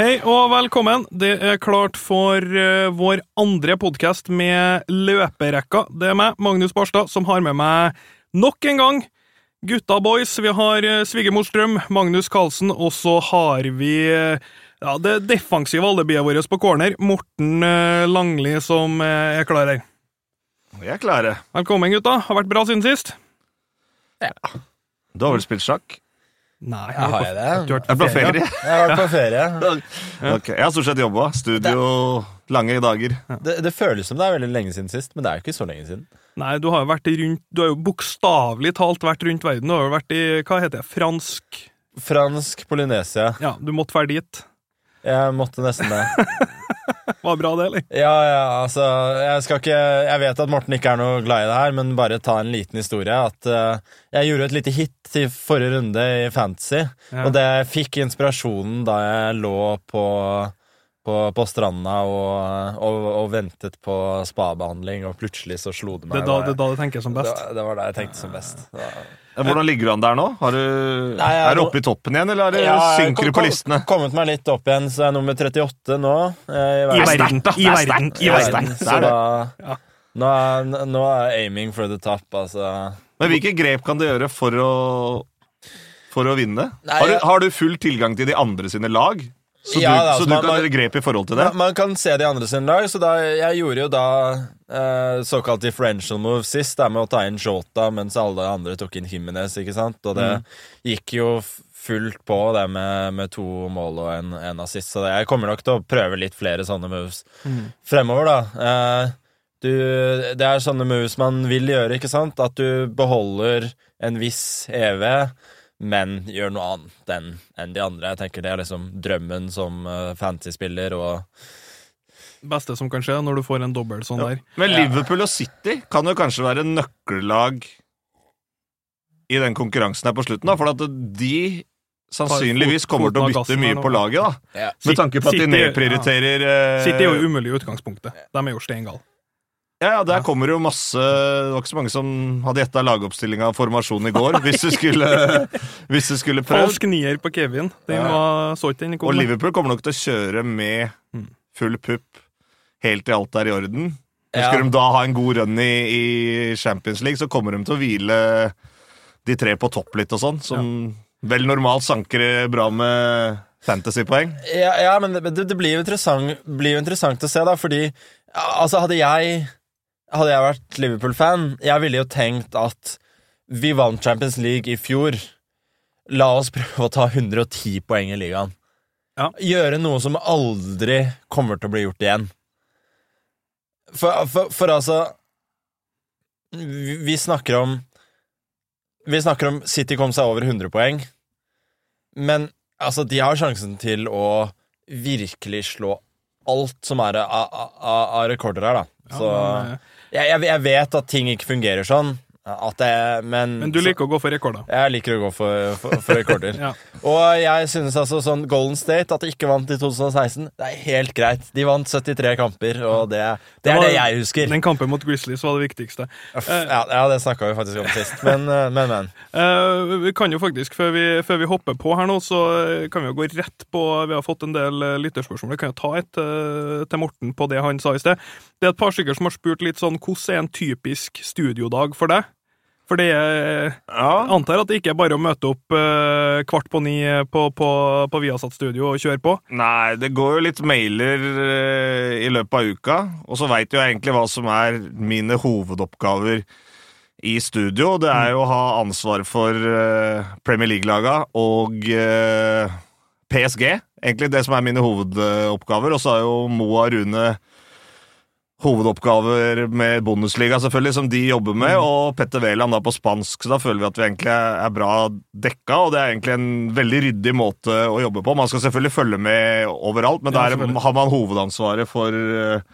Hei og velkommen. Det er klart for uh, vår andre podkast med løperekka. Det er meg, Magnus Barstad, som har med meg nok en gang gutta boys. Vi har uh, svigermor Strøm, Magnus Carlsen, og så har vi uh, ja, det defensive alibiet vårt på corner, Morten eh, Langli, som eh, er klar her. Vi er klare. Velkommen, gutta. Har vært bra siden sist. Ja. Du har vel spilt sjakk? Nei, jeg har jeg det? Du har vært på ferie. Jeg har vært på ferie. okay. Jeg har stort sett jobba. Studio, lange dager. Det, det føles som det er veldig lenge siden sist, men det er jo ikke så lenge siden. Nei, du har jo vært rundt Du har jo bokstavelig talt vært rundt verden. Du har jo vært i hva heter det, fransk Fransk Polynesia. Ja, du måtte være dit. Jeg måtte nesten det. Var bra, det, eller? Ja, ja, altså Jeg skal ikke Jeg vet at Morten ikke er noe glad i det her, men bare ta en liten historie. At uh, jeg gjorde et lite hit i forrige runde i Fantasy, Ja. og det fikk inspirasjonen da jeg lå på på, på stranda og, og, og ventet på spabehandling, og plutselig så slo det Det meg. er da det, er da det tenker som best. Det, det var da jeg tenkte som best. Det Ja, Hvordan ligger du an der nå? Har du, Nei, jeg er du oppe i toppen igjen, eller er det, Ja, synker du på på Jeg har Kommet meg litt opp igjen, så jeg er nummer 38 nå. Eh, i verden. I Det er verden. I er verden. Så Det det. da nå, er, nå er aiming for the top, altså. Men hvilke grep kan du gjøre for å, for å vinne? Nei, har, du, har du full tilgang til de andre sine lag? Så Ja, du, da, så så du man- kan gjøre grep i forhold til det? Man, man kan se de andre sine lag, så da, jeg gjorde jo da eh, såkalt differential move sist, da, med å ta inn Jota mens alle andre tok inn Jimenez, ikke sant? Og det gikk jo fullt på, det med, med to mål og en, en assist, så det, jeg kommer nok til å prøve litt flere sånne moves fremover, da. Eh, du, det er sånne moves man vil gjøre, ikke sant? At du beholder en viss EV, men gjør noe annet enn enn de andre. Jeg tenker Det er liksom drømmen som uh, fantasy-spiller. Og Beste som kan skje når du får en dobbel sånn der. Men Liverpool og City kan jo kanskje være nøkkellag i den konkurransen her på slutten, da, for at de sannsynligvis kommer til å bytte mye på laget, da. ja. Med tanke på at de nedprioriterer eh, City er jo umulig i utgangspunktet. De er jo steingale. Ja, ja, der kommer jo masse Det var ikke så mange som hadde gjetta lagoppstillinga av formasjonen i går, hvis du skulle, hvis du skulle prøvd. Falsk nier på Kevin. Den Ja. var så ikke den i Og. Liverpool kommer nok til å kjøre med Mm. full pupp helt til alt er i orden. Ja. Skulle de da ha en god run i, i Champions League, så kommer de til å hvile de tre på topp litt og sånn, som vel normalt sanker bra med fantasypoeng. Ja, ja, men det, det blir, jo interessant, blir jo interessant å se, da, fordi Altså, hadde jeg Hadde jeg vært Liverpool-fan, jeg ville jo tenkt at vi vant Champions League i fjor. La oss prøve å ta 110 poeng i ligaen. Ja. Gjøre noe som aldri kommer til å bli gjort igjen. For, for, for altså vi, vi snakker om Vi snakker om City kom seg over 100 poeng, men altså, de har sjansen til å virkelig slå alt som er av, rekorder her, da. Så ja. eh, jeg, jeg, vet at ting ikke fungerer sånn, det, men Men du liker å gå for rekorder. Jeg liker å gå for, for, for rekorder. Ja. Og jeg synes altså sånn Golden State, at de ikke vant i 2016, det er helt greit. De vant 73 kamper, og det, det er var- det jeg husker. Den kampen mot Grizzlies var det viktigste. Uff, Ja, ja, det snakka vi faktisk om sist, men, eh, men. men. Uh, vi kan jo faktisk, før vi, før vi hopper på her nå, så eh, kan vi jo gå rett på Vi har fått en del lytterspørsmål. Vi kan jo ta et uh, til Morten på det han sa i sted. Det er et par stykker som har spurt litt sånn Hvordan er en typisk studiodag for deg? For det er Ja. antar at det ikke er bare å møte opp eh, kvart på ni på, på, på Viasat Studio og kjøre på. Nei, det går jo litt mailer eh, i løpet av uka, og så veit jeg egentlig hva som er mine hovedoppgaver i studio. Det er jo å ha ansvar for eh, Premier League-laga og eh, PSG. Egentlig det som er mine hovedoppgaver. Og så har jo Moa Rune hovedoppgaver med Bundesliga, selvfølgelig, som de jobber med, og Petter Wæland på spansk, så da føler vi at vi egentlig er bra dekka, og det er egentlig en veldig ryddig måte å jobbe på. Man skal selvfølgelig følge med overalt, men der ja, har man hovedansvaret for, eh,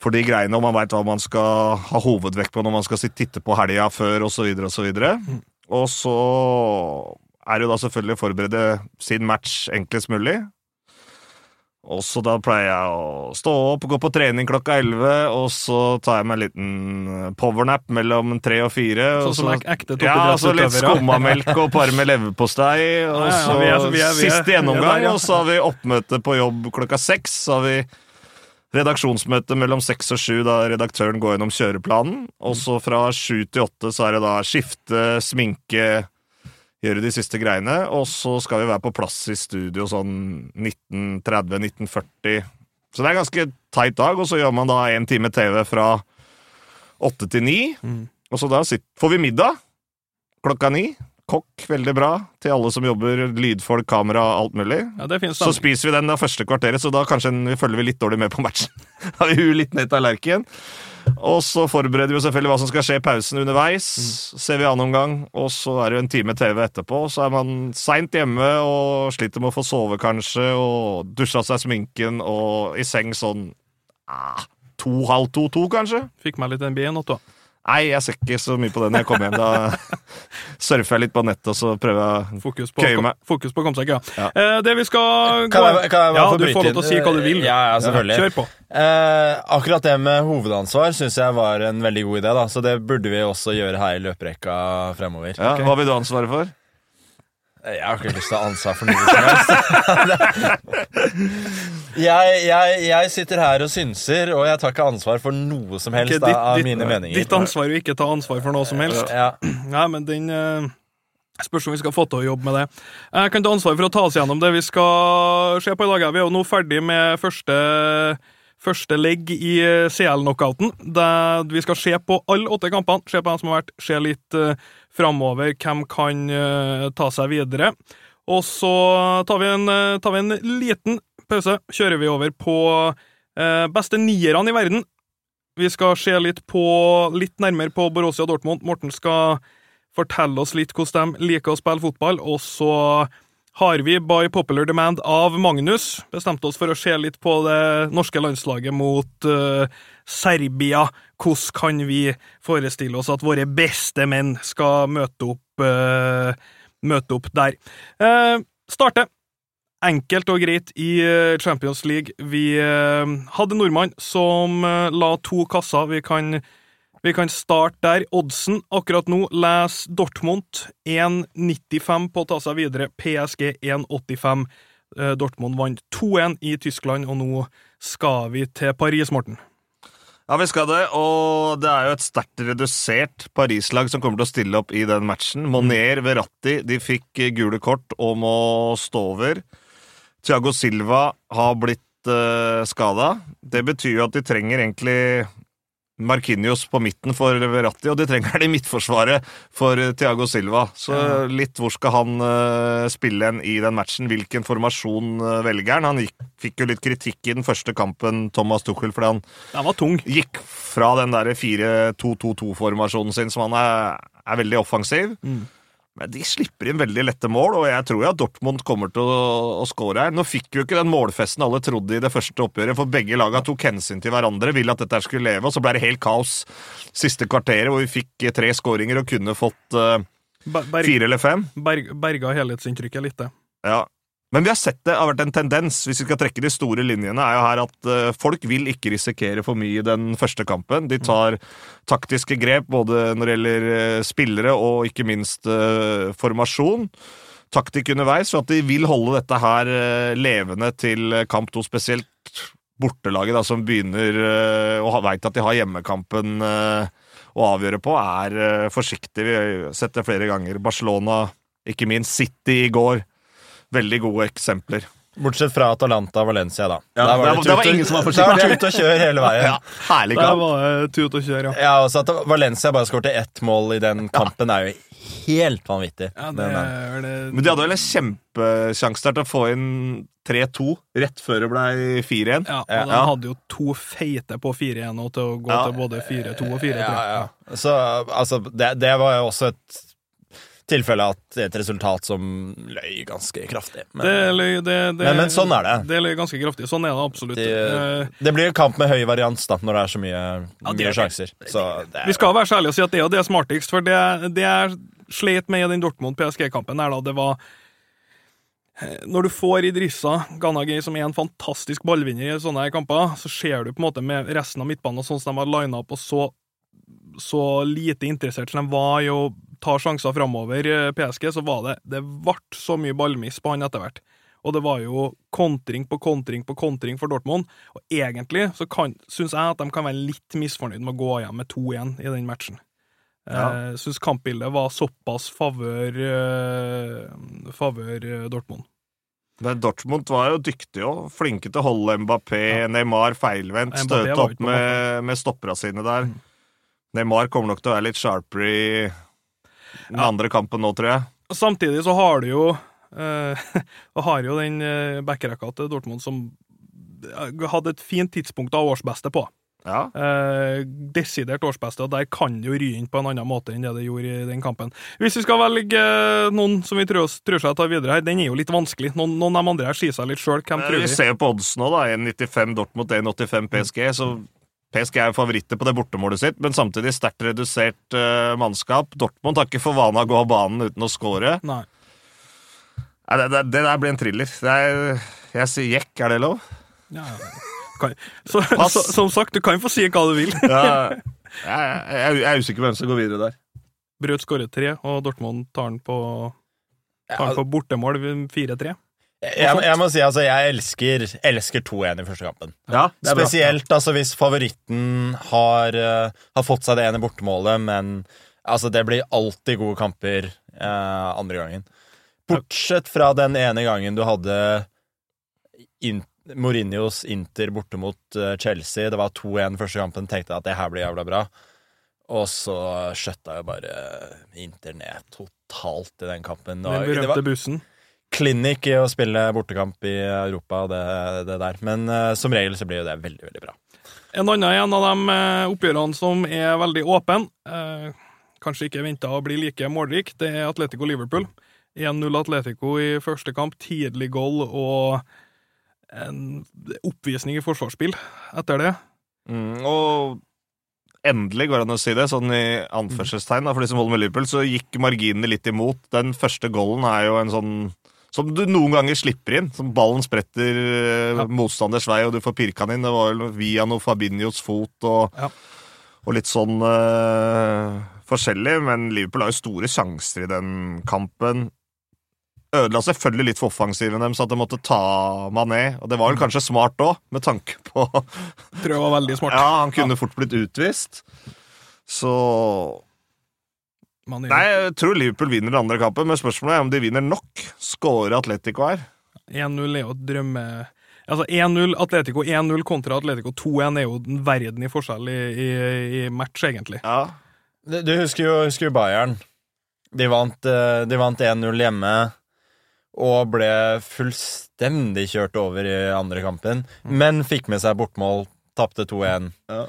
for de greiene, og man veit hva man skal ha hovedvekt på når man skal titte på helga før, osv., osv. Mm. Og så er det jo da selvfølgelig å forberede sin match enklest mulig. Og så da pleier jeg å stå opp, gå på trening klokka 11, og så tar jeg meg en liten eh, powernap mellom tre og fire. Sånn som så- ek- ekte Ja, så litt skummamelk og par med leverpostei. Og Ja, ja, så vi er- vi er- vi er- siste gjennomgang, og så har vi oppmøte på jobb klokka seks. Så har vi redaksjonsmøte mellom seks og sju, da redaktøren går gjennom kjøreplanen. Og så fra sju til åtte så er det da skifte, sminke, gjøre de siste greiene. Og så skal vi være på plass i studio sånn 1930-1940. Så det er en ganske teit dag, og så gjør man da én time TV fra åtte til ni. Mm. Og så da sitter, får vi middag klokka ni. Kokk, veldig bra. Til alle som jobber, lydfolk, kamera, alt mulig. Ja, det Så spiser vi den det første kvarteret, så da kanskje vi følger vi litt dårlig med på matchen. Da har vi huet litt ned i tallerkenen. Og så forbereder vi selvfølgelig hva som skal skje i pausen underveis. Ser vi annen omgang, og så er det jo en time TV etterpå. Så er man seint hjemme og sliter med å få sove, kanskje, og dusja seg sminken og i seng sånn ah, to, halv to, to, kanskje. Fikk meg litt NBA nå, da. Nei, jeg ser ikke så mye på det når jeg kommer hjem. Da surfer jeg litt på nettet, og så prøver jeg Fokus på, Køye meg. fokus på å komme seg, ja. Ja. Eh, det vi skal Kan jeg, kan jeg bare Ja, få du får lov til å si hva du vil. Ja, ja selvfølgelig. Kjør på. Eh, akkurat det med hovedansvar syns jeg var en veldig god idé, da, så det burde vi også gjøre her i løperekka fremover. ja, okay. Hva vil du ha ansvaret for? Jeg har ikke lyst til å ha ansvar for noe som helst. jeg, jeg, jeg sitter her og synser, og jeg tar ikke ansvar for noe som helst okay, ditt- av ditt- mine meninger. Ditt ansvar er å ikke ta ansvar for noe som helst. Ja. Nei, men den uh, Spørs om vi skal få til å jobbe med det. Jeg kan ta ansvar for å ta oss gjennom det vi skal se på i dag. Vi er jo nå ferdig med første, første legg i eh, CL-knockouten. Vi skal se på alle åtte kampene, se på dem som har vært, se litt uh, framover. Hvem kan eh, ta seg videre. Og så tar vi en, eh, tar vi en liten pause. Kjører vi over på eh, beste nierne i verden. Vi skal se litt, på, litt nærmere på Borussia Dortmund. Morten skal fortelle oss litt hvordan de liker å spille fotball, og så har vi by popular demand av Magnus bestemt oss for å se litt på det norske landslaget mot uh, Serbia. Hvordan kan vi forestille oss at våre beste menn skal møte opp, uh, møte opp der? Uh, starte enkelt og greit i eh, Champions League. Vi uh, hadde nordmann som la to kasser. Vi kan, vi kan starte der. Oddsen akkurat nå les Dortmund 1,95 på å ta seg videre. PSG 1,85. Eh, Dortmund vant 2-1 i Tyskland, og nå skal vi til Paris, Morten. Ja, vi skal det, og det er jo et sterkt redusert Paris-lag som kommer til å stille opp i den matchen. Monier, Verratti, de fikk eh, gule kort og må stå over. Thiago Silva har blitt uh, skada. Det betyr jo at de trenger egentlig Marquinhos på midten for Verratti, og de trenger det i midtforsvaret for Tiago Thiago Silva. Så litt hvor skal han eh, spille en i den matchen? Hvilken formasjon uh, velger han? Han gikk, fikk jo litt kritikk i den første kampen, Thomas Tuchel, fordi han han var tung. gikk fra den der 4-2-2-2-formasjonen sin, som han er, er veldig offensiv. Mm. Men de slipper inn veldig lette mål, og jeg tror jo at Dortmund kommer til å, å score her. Nå fikk jo ikke den målfesten alle trodde i det første oppgjøret, for begge lagene tok hensyn til hverandre, ville at dette skulle leve, og så ble det helt kaos siste kvarteret, hvor vi fikk eh, tre skåringer og kunne fått uh, Ber berg fire eller fem. berg berga helhetsinntrykket litt, det. Ja. Men vi har sett det har vært en tendens, hvis vi skal trekke de store linjene, er jo her at eh, folk vil ikke risikere for mye i den første kampen. De tar taktiske grep både når det gjelder eh, spillere og ikke minst eh, formasjon. Taktikk underveis, så at de vil holde dette her levende til kamp to, spesielt bortelaget da, som begynner og veit at de har hjemmekampen å avgjøre på, er forsiktig. Vi har sett det flere ganger. Barcelona, ikke minst City i går. Veldig gode eksempler. Bortsett fra Atalanta og Valencia, da. Ja, Der var- det, det var ingen som var Der forsiktig. var tut og kjør hele veien. Herlig Der var det tut og kjør, ja. Ja, også at Valencia bare skårte ett mål i den kampen, er jo helt vanvittig. ja det Men, eh, er det Men de hadde vel en kjempesjanse der til å få inn 3-2 rett før det ble 4-1. Ja, og Ja. de hadde jo to feite på 4-1 og til å gå Ja. til både 4-2 og 4-3. ja, ja. Så altså, det, det var jo også et tilfelle at det er et resultat som løy ganske kraftig. Men Det løy, det, det, Men- men sånn er det. Det løy ganske kraftig. Sånn er det absolutt. Eh, det, det blir en kamp med høy varians da, når det er så mye, Ja, det mye er sjanser. Så det vi skal være så ærlige og si at det er det smartigst, for det, det jeg slet med i den Dortmund-PSG-kampen, er da det var Når du får Idrissa Ganagay, som er en fantastisk ballvinner i sånne her kamper, så ser du på en måte med resten av midtbanen sånn som de har lina opp, og så, så lite interessert som de var i å ta sjanser framover, eh, PSG, så var det Det ble så mye ballmiss på han etter hvert. Og det var jo kontring på kontring på kontring for Dortmund. Og egentlig så syns jeg at de kan være litt misfornøyd med å gå hjem med 2-1 i den matchen. Ja. Jeg syns kampbildet var såpass favør, eh, favør eh, Dortmund. Men Dortmund var jo dyktige og Flinke til å holde Mbappé. Neymar feilvendt. Støte opp med, med stoppera sine der. Mm. Neymar kommer nok til å være litt sharper i den Ja. andre kampen nå, tror jeg. Samtidig så har du jo eh, har jo den uh, backrekka til Dortmund som eh, hadde et fint tidspunkt av årsbeste på. Ja. Eh, desidert årsbeste, og der kan det jo ry inn på en annen måte enn det det gjorde i den kampen. Hvis vi skal velge eh, noen som vi tror, tror seg å ta videre her, den er jo litt vanskelig. Noen, noen av de andre her sier seg litt sjøl. Hvem tror Vi vi? ser på oddsen nå, da. 1,95 Dortmund, 1,85 PSG. Så PSG er jo favoritter på det bortemålet sitt, men samtidig sterkt redusert uh, mannskap. Dortmund har ikke for vane å gå av banen uten å score. Nei. Nei, det, det, det der blir en thriller. Det er, jeg sier jekk, er det lov? Ja, ja. Kan, så, Pass. så, som sagt, du kan få si hva du vil. Ja, jeg, jeg, jeg er usikker på hvem som går videre der. Braut skårer tre, og Dortmund tar den på, tar den på bortemål 4-3. Jeg, jeg må si altså, jeg elsker, elsker 2-1 i første kampen. Ja, det bra. Spesielt altså, hvis favoritten har, uh, har fått seg det ene bortemålet, men altså, det blir alltid gode kamper uh, andre gangen. Bortsett fra den ene gangen du hadde in Mourinhos Inter borte mot uh, Chelsea. Det var 2-1 første kampen. Tenkte jeg at det her blir jævla bra. Og så skjøtta jo bare Inter ned totalt i den kampen. Den berømte bussen. Klinikk i å spille bortekamp i Europa, det, det der. Men uh, som regel så blir jo det veldig, veldig bra. En annen en av de eh, oppgjørene som er veldig åpen, eh, kanskje ikke venta å bli like målrik, det er Atletico Liverpool. 1-0 Atletico i første kamp, tidlig goal og en oppvisning i forsvarsspill etter det. Mm, og endelig, går det an å si det, sånn i anførselstegn, da, for de som holder med Liverpool, så gikk marginene litt imot. Den første goalen er jo en sånn som du noen ganger slipper inn. Som ballen spretter eh, Ja. motstanders vei, og du får pirka den inn. Det var vel via noe Fabinhos fot og, Ja. og litt sånn uh, forskjellig. Men Liverpool har jo store sjanser i den kampen. Ødela selvfølgelig litt for offensiven deres, at de måtte ta Mané. Og det var vel kanskje smart òg, med tanke på Tror jeg var veldig smart. ja, han kunne fort blitt utvist. Så Man Nei, jeg tror Liverpool vinner den andre kampen, men spørsmålet er om de vinner nok. Skårer Atletico her? 1-0 er jo et drømme... Altså 1-0 Atletico 1-0 kontra Atletico 2-1 er jo den verden i forskjell i, i, i match, egentlig. Ja. Du du husker jo, husker jo Bayern. De vant, eh, vant 1-0 hjemme og ble fullstendig kjørt over i andre kampen, men fikk med seg bortmål, tapte 2-1 Ja.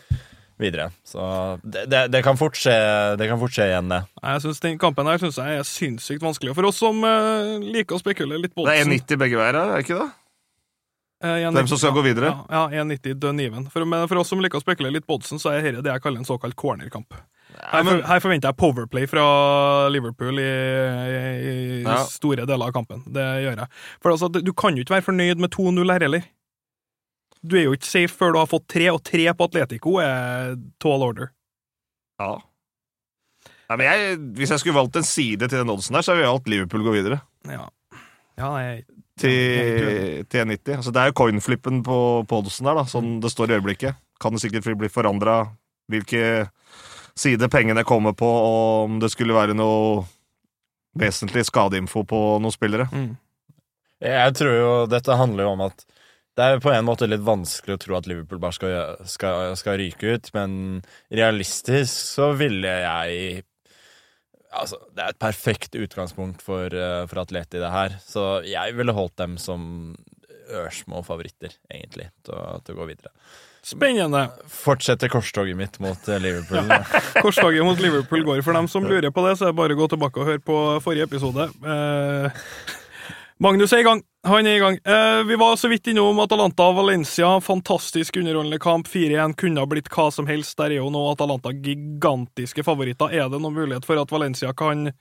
Videre. Så det, det, det, kan fort skje, det kan fort skje igjen, det. Jeg synes Den kampen her synes jeg er sinnssykt vanskelig. For oss som uh, liker å spekulere litt på Det er oddsen 1,90 begge veier her, er det ikke det? eh, 1,90 Hvem som skal gå videre? Ja, ja 1,90 dønn even. For, men for oss som liker å spekulere litt på oddsen, så er dette det jeg kaller en såkalt cornerkamp. Her, for, her forventer jeg powerplay fra Liverpool i, i, i Ja. store deler av kampen. Det gjør jeg. For altså, Du kan jo ikke være fornøyd med 2-0 her heller. Du er jo ikke safe før du har fått tre, og tre på Atletico er tall order. Ja. Nei, men jeg, hvis jeg skulle valgt en side til den oddsen der, så ville jeg valgt Liverpool gå videre. Ja, ja jeg, Til, til 1,90. Altså, det er jo coinflippen på, på oddsen der, da, sånn det står i øyeblikket. Kan det sikkert bli forandra hvilke side pengene kommer på, og om det skulle være noe vesentlig skadeinfo på noen spillere. mm. Jeg tror jo dette handler jo om at det er på en måte litt vanskelig å tro at Liverpool bare skal, skal, skal ryke ut, men realistisk så ville jeg Altså, det er et perfekt utgangspunkt for, eh, for Atleti, det her. Så jeg ville holdt dem som ørsmå favoritter, egentlig, til å, til å gå videre. Spennende. Fortsetter korstoget mitt mot eh, Liverpool. korstoget mot Liverpool går. For dem som lurer på det, så er det bare å gå tilbake og høre på forrige episode. Eh, Magnus er i gang. Han er i gang. Eh, vi var så vidt innom Atalanta og Valencia. Fantastisk underholdende kamp. 4-1 kunne ha blitt hva som helst. Der er jo nå Atalanta gigantiske favoritter. Er det noen mulighet for at Valencia kan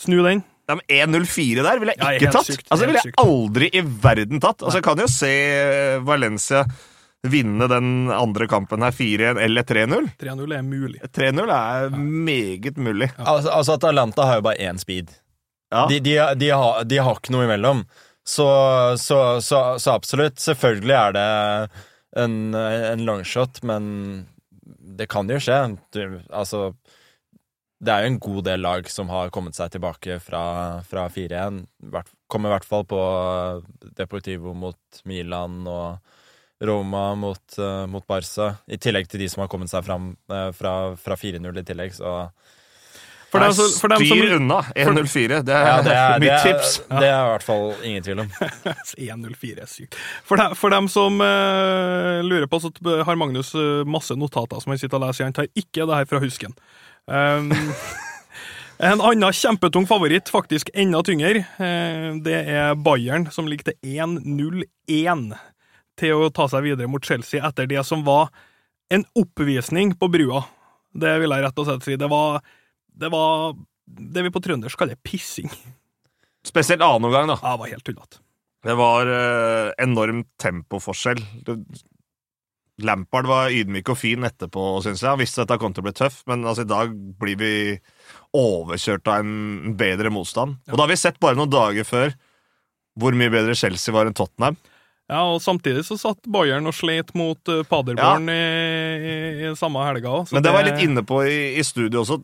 snu den? De 1-0-4 der ville jeg ikke ja, tatt. sykt, altså, ville jeg sykt. aldri i verden tatt. Altså, Jeg kan jo se Valencia vinne den andre kampen her 4-1 eller 3-0. 3-0 er mulig. 3-0 er meget mulig. Altså, altså Atalanta har jo bare én speed. Ja. De, de, de, har, de har ikke noe imellom. Så, så, så, så absolutt. Selvfølgelig er det en, en longshot, men det kan jo skje. Du, altså Det er jo en god del lag som har kommet seg tilbake fra, fra 4-1. Kommer i hvert fall på Deportivo mot Milan og Roma mot, uh, mot Barca. I tillegg til de som har kommet seg fram uh, fra, fra 4-0 i tillegg, så For Nei, dem for dem som Styr unna 1-0-4. Det er, ja, det er, det mitt er, tips. det er i hvert fall ingen tvil om. 1-0-4 er sykt. For, dem, for dem som uh, lurer på, så har Magnus eh, masse notater som han sitter og leser. Han tar ikke det her fra husken. Um, en annen kjempetung favoritt, faktisk enda tyngre, eh, det er Bayern, som ligger til 1-0-1 til å ta seg videre mot Chelsea etter det som var en oppvisning på brua. Det vil jeg rett og slett si. Det var det, var det vi på trøndersk kaller pissing. Spesielt annen omgang, da. Ja, det var helt tullete. Det var eh, enorm tempoforskjell. Det, Lampard var ydmyk og fin etterpå, syns jeg. Han visste at det kom til å bli tøff, men altså, i dag blir vi overkjørt av en bedre motstand. Og da har vi sett bare noen dager før hvor mye bedre Chelsea var enn Tottenham. Ja, og samtidig så satt Bayern og slet mot uh, Paderborn i, i, i samme helga òg. Men det var jeg litt inne på i, i studio også.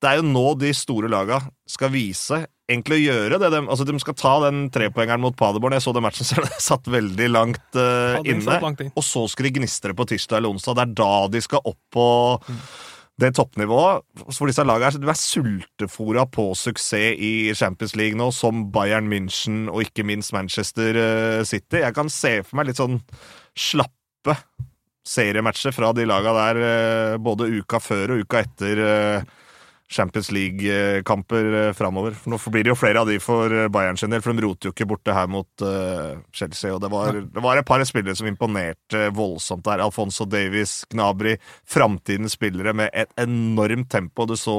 Det er jo nå de store laga skal vise, egentlig å gjøre det. De, altså, de skal ta den trepoengeren mot Paderborn. Jeg så den matchen selv, satt veldig langt uh, Ja, inne. langt inn. Og så skal de gnistre på tirsdag eller onsdag. Det er da de skal opp på Mm. det toppnivået. For disse lagene de er sultefora på suksess i Champions League nå, som Bayern München og ikke minst Manchester eh, City. Jeg kan se for meg litt sånn slappe seriematcher fra de laga der eh, både uka før og uka etter eh, Champions League-kamper eh, framover. Nå blir det jo flere av de for eh, Bayern sin del, for de roter jo ikke borte her mot uh, Chelsea. Og det var, det var et par spillere som imponerte voldsomt der. Alfonso Davies, Gnabry. Framtidens spillere med et enormt tempo. Du så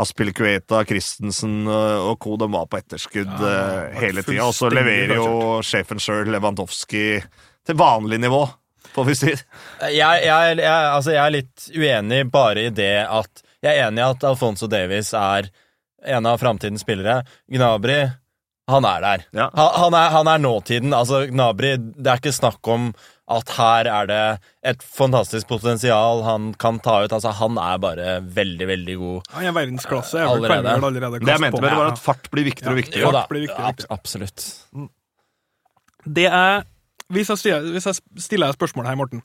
Aspilicueta, Christensen eh, og co. De var på etterskudd Ja, hele tida. Og så leverer jo sjefen sjøl, Lewandowski, til vanlig nivå, får vi si. Jeg, jeg, jeg, altså jeg er litt uenig bare i det at Jeg er enig i at Alfonso Davies er en av framtidens spillere. Gnabry, han er der. Ja. Han, han, er, han er nåtiden. Altså, Gnabry, det er ikke snakk om at her er det et fantastisk potensial han kan ta ut. Altså, han er bare veldig, veldig god. Han er verdensklasse. Jeg Allerede. allerede Det jeg mente med det, var at fart blir viktigere og viktigere. Ja. blir viktigere ab- viktigere. absolutt. Det er Hvis jeg, stiller, hvis jeg stiller spørsmål her, Morten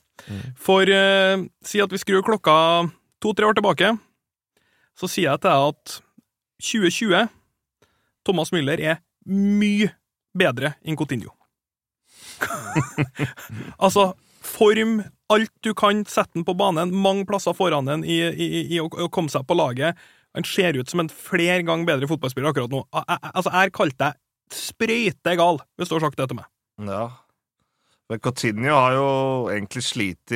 For uh, si at vi skrur klokka to-tre år tilbake, så sier jeg til deg at 2020 Thomas Müller er mye bedre enn Coutinho. altså, form alt du kan, sette den på banen, mange plasser foran den i, i, i, å, komme seg på laget. Han ser ut som en flere ganger bedre fotballspiller akkurat nå. Altså, jeg har kalt deg sprøytegal, hvis du har sagt det til meg. Ja. Men Coutinho har jo egentlig slitt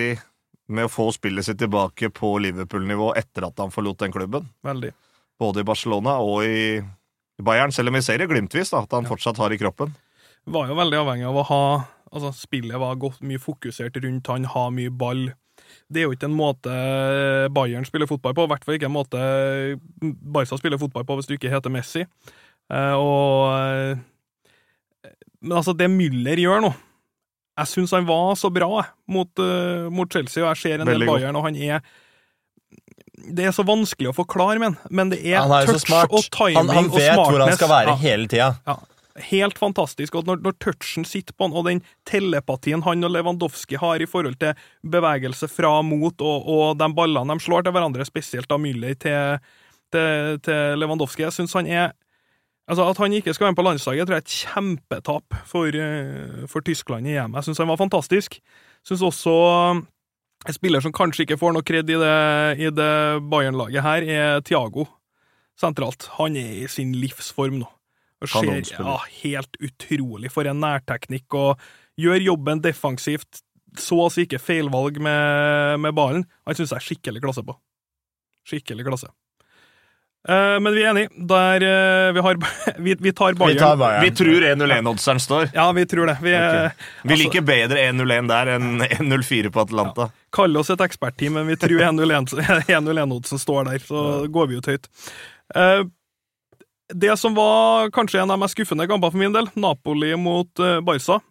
med å få spillet sitt tilbake på Liverpool-nivå etter at han forlot den klubben. Veldig. Både i Barcelona og i Bayern, selv om vi ser det glimtvis da, at han fortsatt har i kroppen. Var jo veldig avhengig av å ha Altså, spillet var godt mye fokusert rundt han, ha mye ball. Det er jo ikke en måte Bayern spiller fotball på, i hvert fall ikke en måte Barca spiller fotball på hvis du ikke heter Messi. Eh, og eh, Men altså, det Müller gjør nå Jeg syns han var så bra mot, uh, mot Chelsea, og jeg ser en Veldig del. Bayern, og han er Det er så vanskelig å forklare, men, men det er, er touch smart. og timing Han, han og vet hvor han skal være Ja. hele tida. Ja, helt fantastisk. Og når, når touchen sitter på han, og den telepatien han og Lewandowski har i forhold til bevegelse fra mot, og, og de ballene de slår til hverandre, spesielt da Müller til, til, til Lewandowski Jeg synes han er Altså, At han ikke skal være med på landslaget, tror jeg er et kjempetap for, eh, for Tyskland i EM. Jeg syns han var fantastisk. Syns også en spiller som kanskje ikke får noe kred i det, i det Bayern-laget her, er Thiago sentralt. Han er i sin livsform nå. Og ser, ja, helt utrolig for en nærteknikk, og gjør jobben defensivt. Så å si ikke feilvalg med, med ballen. Han syns jeg er skikkelig klasse på. Skikkelig klasse. Eh, men vi er enige. Der eh, vi, har, vi, vi tar Bayern. Vi tar Bayern. Vi tror 1-0-1-oddseren står. Ja, vi tror det. Vi, eh, Vi altså, liker bedre 1-0-1 der enn 1-0-4 på Atlanta. kaller oss et ekspertteam, men vi tror 1-0-1-oddsen står der, så går vi ut høyt. Eh, det som var kanskje en av de mest skuffende kampene for min del, Napoli mot Barca.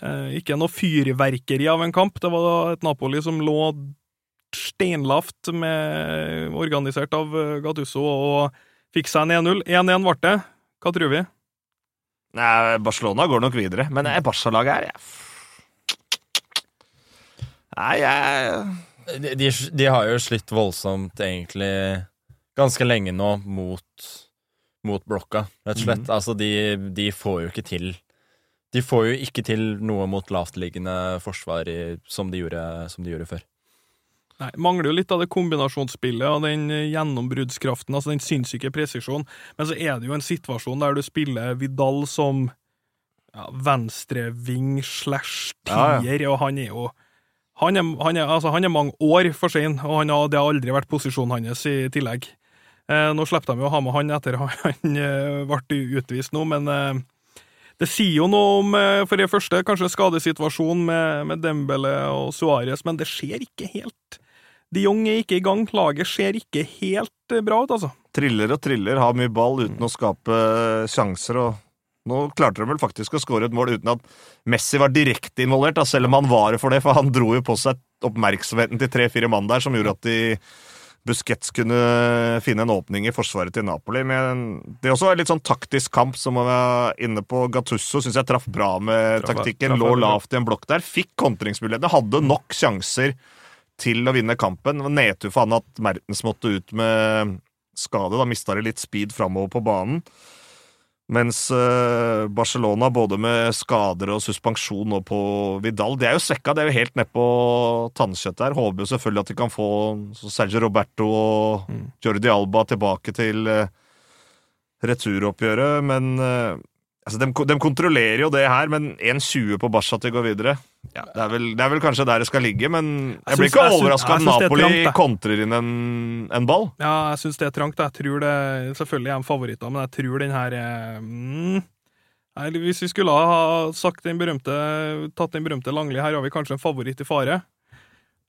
Eh, ikke noe fyrverkeri av en kamp. Det var et Napoli som lå steinlavt, med, organisert av Gattuso, Gattusso, og fikk seg en 1-0. 1-1 ble det. Hva tror vi? Nei, Barcelona går nok videre, men det er Barca-laget her, jeg Nei, jeg De, de, de har jo slitt voldsomt, egentlig, ganske lenge nå mot, mot blokka, rett og slett. Altså, de, de får jo ikke til De får jo ikke til noe mot lavtliggende forsvar i, som, de gjorde, som de gjorde før. Nei, Mangler jo litt av det kombinasjonsspillet og den eh, gjennombruddskraften, altså den sinnssyke presisjonen. Men så er det jo en situasjon der du spiller Vidal som ja, venstreving slash Ja, ja. og han er jo han er, han, er, altså, han er mange år for sein, og han har, det har aldri vært posisjonen hans i tillegg. Eh, nå slipper de jo å ha med han etter han eh, ble utvist nå, men eh, det sier jo noe om, eh, for det første, kanskje skadesituasjonen med, med Dembele og Suárez, men det ser ikke helt De Jong er ikke i gang. Laget ser ikke helt eh, bra ut, altså. triller og triller, har mye ball uten å skape sjanser. og Nå klarte de vel faktisk å skåre et mål uten at Messi var direkte involvert, da, selv om han var det for det, for han dro jo på seg oppmerksomheten til tre-fire mann der, som gjorde at de Busquets kunne finne en åpning i forsvaret til Napoli. Men det også var en litt sånn taktisk kamp, som å var inne på Gattusso. Syns jeg traff bra med Traff- taktikken. traff Lå lavt i en blokk der. Fikk kontringsmulighetene, Hadde nok sjanser til å vinne kampen. Nedtur for han at Mertens måtte ut med skade. Da mista de litt speed framover på banen. Mens eh, Barcelona, både med skader og suspensjon nå på Vidal De er jo svekka, det er jo helt nedpå tannkjøttet her. Håper jo selvfølgelig at de kan få Sergio Roberto og Mm. Jordi Alba tilbake til eh, returoppgjøret, men eh, altså, de, de kontrollerer jo det her, men 1,20 på Barca til å gå videre ja, det, er vel, det er vel kanskje der det skal ligge, men jeg, Jeg blir ikke overraska er Napoli trangt, kontrer inn en, en ball. Ja, jeg syns det er trangt. Jeg tror det Selvfølgelig er de favoritter, men jeg tror den her er mm, Hvis vi skulle ha sagt den berømte, tatt den berømte Langli, her har vi kanskje en favoritt i fare.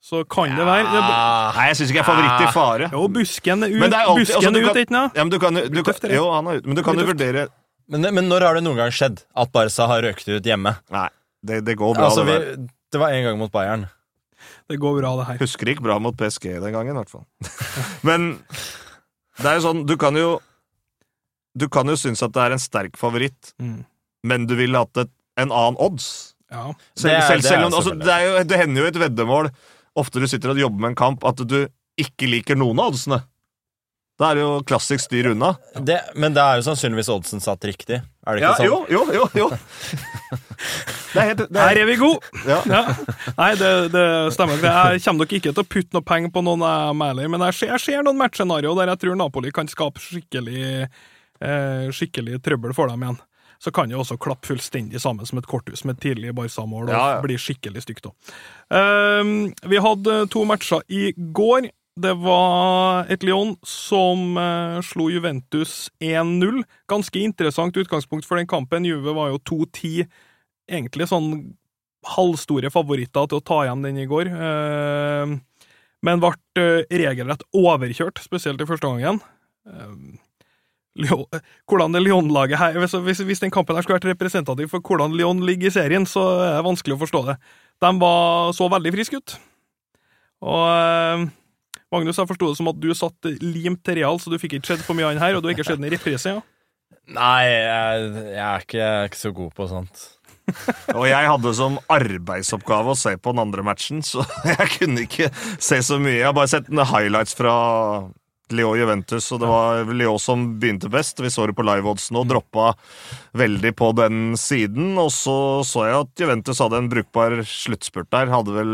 Så kan det være det, Nei, jeg syns ikke jeg er favoritt i fare. Jo, busken er ut, alltid- busken altså, er ut, ikke sant? Ja, men du kan, jo- du Blir kan, tøft, det. jo, han er ute, men du kan jo vurdere Men, men når har det noen gang skjedd at Barca har røkt ut hjemme? Nei, det, det går bra. Altså, det, vi, der. det var en gang mot Bayern. Det går bra, det her. Husker det gikk bra mot PSG den gangen, i hvert fall. men det er jo sånn, du kan jo Du kan jo synes at det er en sterk favoritt, Mm. men du ville hatt et, en annen odds. Ja. Selv, Det er- selv, det er selv altså, det, er jo, det hender jo i et veddemål, ofte du sitter og jobber med en kamp, at du ikke liker noen av oddsene. Da er det jo klassisk styr unna. Det, men det er jo sannsynligvis oddsen satt riktig. Er det ikke sånn? jo, jo, jo, jo. Det er helt det Her er, er vi gode! ja. Ja. Nei, det, det stemmer. Jeg kommer nok ikke til å putte noe penger på noen jeg mailer, men jeg ser, jeg ser noen matchscenario der jeg tror Napoli kan skape skikkelig, eh, skikkelig trøbbel for dem igjen. Så kan det også klappe fullstendig sammen som et korthus med et tidlig Barca-mål og Ja, ja. bli skikkelig stygt òg. vi hadde to matcher i går. Det var et Lyon som eh, slo Juventus 1-0. Ganske interessant utgangspunkt for den kampen. Juve var jo 2-10 egentlig sånn halvstore favoritter til å ta igjen den i går. Eh, men ble eh, regelrett overkjørt, spesielt i første gangen. Eh, hvordan det Lyon-laget her hvis, hvis den kampen her skulle vært representativ for hvordan Lyon ligger i serien, så er det vanskelig å forstå det. De var så veldig friske ut. Og eh, Magnus, jeg forsto det som at du satt limt til Real, så du fikk ikke sett for mye den her, og du har ikke sett den i reprise. ja? Nei, jeg, jeg, er ikke, jeg er ikke så god på sånt. Og jeg hadde som arbeidsoppgave å se på den andre matchen, så jeg kunne ikke se så mye. Jeg har bare sett highlights fra Lyon Juventus, og det var Lyon som begynte best. Vi så det på live-oddsen og droppa veldig på den siden. Og så så jeg at Juventus hadde en brukbar sluttspurt der. Hadde vel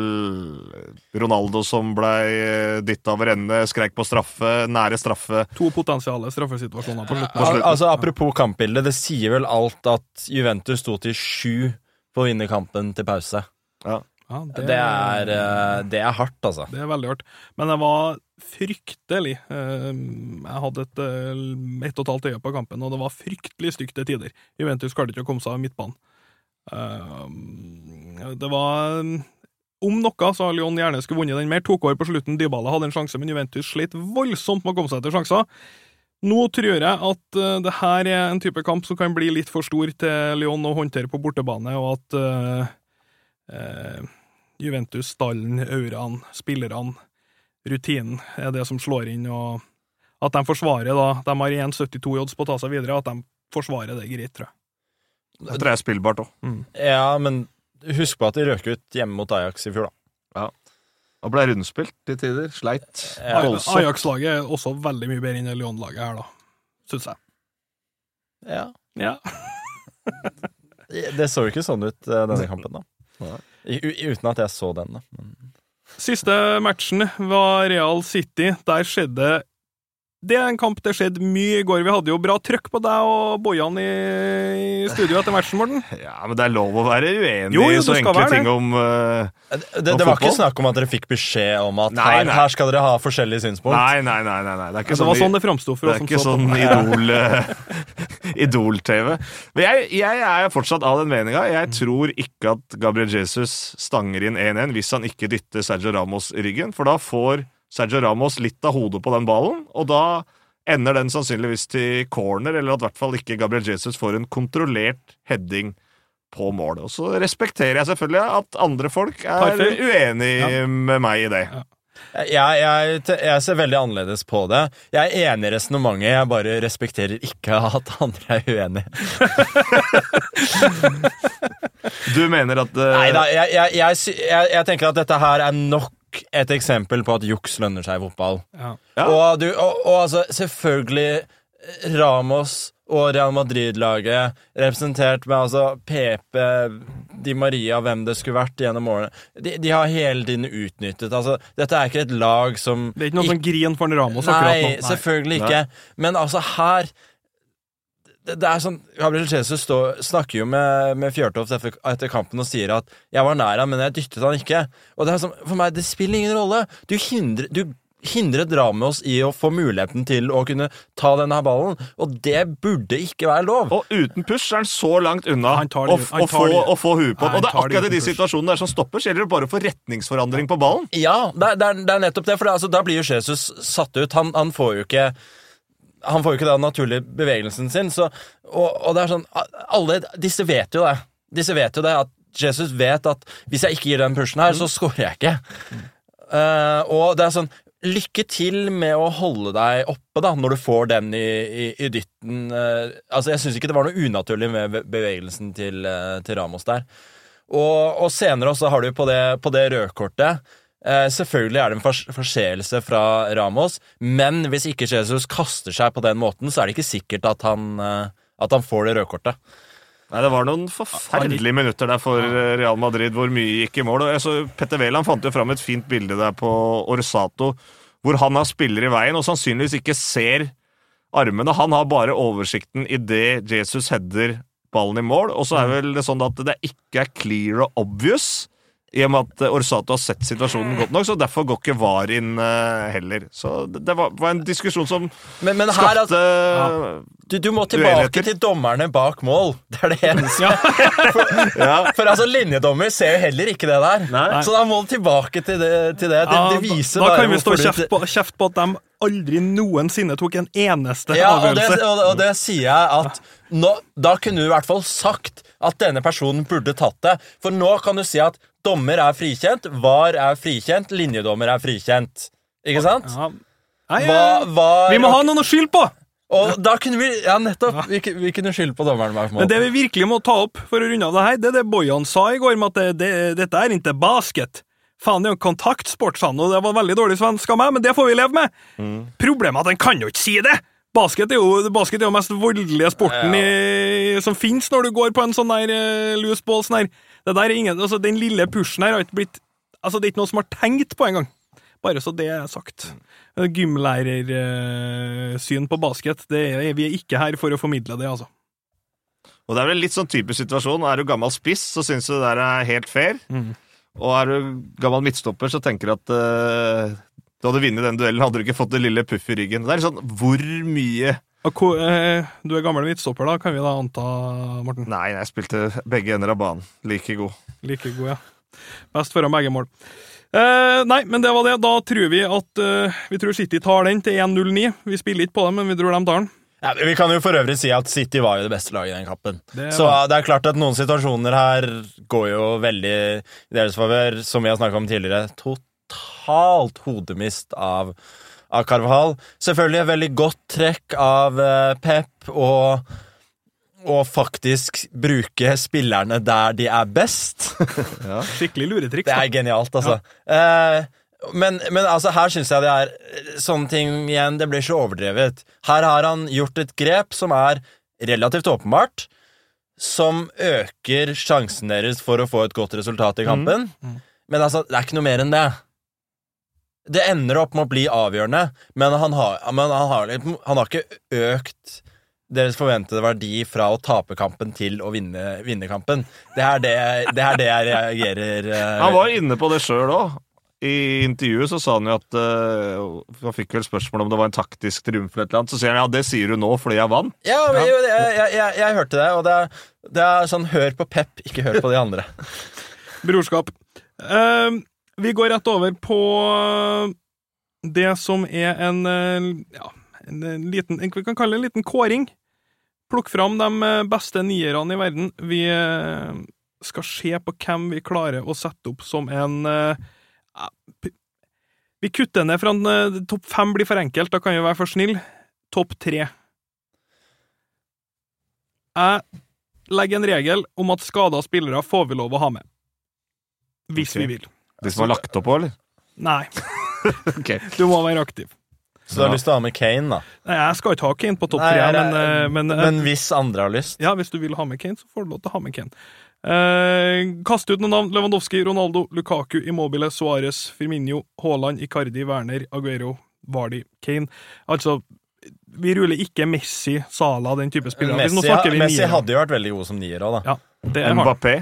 Ronaldo som blei dytta over ende, skreik på straffe, nære straffe. To potensiale straffesituasjoner på slutten. slutten. Al altså, apropos kampbildet, det sier vel alt at Juventus sto til sju på å vinne kampen til pause. Ja, Det er, eh, det er hardt, altså. Det er veldig hardt. Men det var fryktelig. Eh, Jeg hadde et et ett og et halvt øye på kampen, og det var fryktelig stygt til tider. Juventus klarte ikke å komme seg av midtbanen. Eh, Det var Om noe så har Lyon gjerne skulle vunnet den mer. Tok over på slutten. Dybala hadde en sjanse, men Juventus slet voldsomt med å komme seg til sjanser. Nå tror jeg at uh, det her er en type kamp som kan bli litt for stor til Lyon å håndtere på bortebane, og at uh, eh, Juventus, stallen, auraen, spillerne, rutinen er det som slår inn, og at de forsvarer da De har 1,72 odds på å ta seg videre, at de forsvarer det greit, tror jeg. Det tror jeg er spillbart òg. Ja, men husk på at de røk ut hjemme mot Ajax i fjor, da. Ja. Og ble rundspilt til tider. Sleit. Ja, Ajax-laget er også veldig mye bedre enn Lyon-laget her, da. Syns jeg. Ja. Ja. Det så jo ikke sånn ut, eh, denne kampen, da. Nei. Uten at jeg så den, da. Siste matchen var Real City. Der skjedde Det er en kamp det skjedde mye i går. Vi hadde jo bra trøkk på deg og Bojan i, i studio etter matchen, Morten. Ja, men det er lov å være uenig i så enkle være det. ting om uh, Det, det, var ikke snakk om at dere fikk beskjed om at Nei, her, nei. her skal dere ha forskjellige synspunkt. Nei, nei, nei. nei, nei. Det er ikke Det var sånn, sånn det framsto for oss. det er som ikke sånn idol eh, Idol-TV. Men jeg, jeg er fortsatt av den meninga. Jeg tror ikke at Gabriel Jesus stanger inn 1-1 hvis han ikke dytter Sergio Ramos i ryggen, for da får Sergio Ramos litt av hodet på den ballen, og da ender den sannsynligvis til corner, eller at i hvert fall ikke Gabriel Jesus får en kontrollert heading på mål. Og så respekterer jeg selvfølgelig at andre folk er uenig Ja. med meg i det. Jeg, jeg, jeg ser veldig annerledes på det. Jeg er enig i resonnementet, jeg bare respekterer ikke at andre er uenig. Du mener at uh... Nei da, jeg, jeg tenker at dette her er nok et eksempel på at juks lønner seg i fotball. Ja. Ja. Og, du, og, og altså, selvfølgelig Ramos og Real Madrid-laget, representert med altså PP, Di Maria, hvem det skulle vært gjennom årene, de, de har hele tiden utnyttet Altså, dette er ikke et lag som Det er ikke noe som griner for en Ramos akkurat nå. Nei, selvfølgelig ikke. Men altså, her det, det er sånn, Gabriel Jesus stå, snakker jo med, med Fjørtoft etter, etter kampen og sier at 'jeg var nær han, men jeg dyttet han ikke'. Og det er sånn, For meg, det spiller ingen rolle. Du hindrer, du hindret Ramos i å få muligheten til å kunne ta denne her ballen, og det burde ikke være lov. Og uten push er han så langt unna å, få, huet på Og det er akkurat i de situasjonene der som stopper, så gjelder det bare å få retningsforandring på ballen. Ja, det, det, er, det er nettopp det. For det, altså, da blir jo Jesus satt ut. Han, han får jo ikke Han får jo ikke den naturlige bevegelsen sin. Så, og, og det er sånn Alle disse vet jo det. Disse vet jo det at Jesus vet at hvis jeg ikke gir den pushen her, så scorer jeg ikke. Eh, og det er sånn Lykke til med å holde deg oppe da når du får den i, i, i dytten. Uh, altså Jeg syns ikke det var noe unaturlig med bevegelsen til, uh, til Ramos der. Og, og senere også har du på det, på det rødkortet eh, Selvfølgelig er det en fors forseelse fra Ramos, men hvis ikke Jesus kaster seg på den måten, så er det ikke sikkert at han, eh, at han får det rødkortet. Nei, Det var noen forferdelige minutter der for eh, Real Madrid hvor mye gikk i mål. Og jeg Petter Wæland fant jo fram et fint bilde der på Orsato, hvor han har spiller i veien og sannsynligvis ikke ser armene. Han har bare oversikten idet Jesus header ballen i mål. Og så er vel det sånn at det ikke er clear og obvious. I og med at eh, Orsato har sett situasjonen godt nok, så derfor går ikke VAR inn eh, heller. Så det, var, var en diskusjon som Men, men her, skapte altså, du, du må tilbake Uenigheter. til dommerne bak mål. Det er det eneste. ja. For altså, linjedommer ser jo heller ikke det der. Nei. Så da må du tilbake til det. Til det. det, Ja, det viser da, da kan vi stå kjeft på, kjeft på at de aldri noensinne tok en eneste Ja, og det, avgjørelse. og, og det sier jeg at nå, Da kunne du i hvert fall sagt at denne personen burde tatt det. For nå kan du si at dommer er frikjent, VAR er frikjent, linjedommer er frikjent. Ikke sant? Ja. Nei, Hva, eh, var, vi må ha noen å skylde på! Og da kunne vi Ja, nettopp. Vi, vi kunne skylde på dommeren mål. Men det vi virkelig må ta opp for å runde av det her, det er det Bojan sa i går, med at det, det, dette er ikke basket. Faen, det er jo kontaktsport, sa han, og det var veldig dårlig svensk av meg, men det får vi leve med. Problemet er at han kan jo ikke si det! Basket er jo, basket er jo mest voldelige sporten i, som fins når du går på en sånn der uh, loose ball. Sånn der. Det der er ingen, altså, den lille pushen her har ikke blitt Altså, det er ikke noen som har tenkt på engang. Bare så det er sagt. Gymlærersyn på basket, det er, vi er ikke her for å formidle det, altså. Og det er vel litt sånn typisk situasjon. Er du gammel spiss, så syns du det der er helt fair. Mm. Og er du gammel midtstopper, så tenker du at eh, du hadde vunnet den duellen, hadde du ikke fått det lille puff i ryggen. Det er sånn, Hvor mye hvor- eh, Du er gammel midtstopper, da, kan vi da anta, Morten? Nei, jeg spilte begge ender av banen. Like god. Like god, ja. Best foran begge mål. Eh, nei, men det var det. Da tror vi at eh, Vi tror City tar den til 1-0-9. Vi spiller ikke på dem, men vi tror de tar den. Ja, vi kan jo for øvrig si at City var jo det beste laget i den kampen. Det Så det er klart at noen situasjoner her går jo veldig i deres favør, som vi har snakka om tidligere. Totalt hodemist av, av Carvahal. Selvfølgelig et veldig godt trekk av eh, Pep og og faktisk bruke spillerne der de er best. Skikkelig luretriks. Det er genialt, altså. Eh, men, men altså, her syns jeg det er eh, sånne ting igjen Det blir så overdrevet. Her har han gjort et grep som er relativt åpenbart, som øker sjansen deres for å få et godt resultat i kampen. Men altså, det er ikke noe mer enn det. Det ender opp med å bli avgjørende, men han har, men han har, han har ikke økt deres forventede verdi fra å tape kampen til å vinne, vinne kampen. Det er det, det er det jeg reagerer eh, Han var inne på det sjøl òg. I intervjuet så sa han jo at uh, Han fikk vel spørsmål om det var en taktisk triumf eller et annet. Så sier han ja, det sier du nå fordi jeg vant. Ja, men, jo, jeg, jeg, jeg, jeg hørte det, og det er, det er sånn hør på Pep, ikke hør på de andre. Brorskap. Eh, vi går rett over på det som er en eh, ja, en eh, liten Vi kan kalle det en liten kåring. Plukk fram de eh, beste nierne i verden. Vi eh, skal se på hvem vi klarer å sette opp som en eh, ja, Vi kutter ned fra en eh, topp fem blir for enkelt, da kan vi være for snill. Topp tre. Jeg legger en regel om at skada spillere får vi lov å ha med. Hvis okay. vi vil. De som har lagt opp òg, eller? Nei, okay. du må være aktiv. Så du har lyst til å ha med Kane, da. Nei, Jeg skal ikke ha Kane på topp tre, men, eh, men, eh, Men hvis andre har lyst ja, hvis du vil ha med Kane, så får du lov til å ha med Kane. Eh, kast ut noen navn. Lewandowski, Ronaldo, Lukaku, Immobile, Suárez, Firmino, Haaland, Icardi, Werner, Aguero, Vardy, Kane. Altså, vi ruller ikke Messi, Sala, den type spillere. Hvis nå Messi, vi Messi hadde jo vært veldig god som nier òg, da. Ja, det er. Mbappé.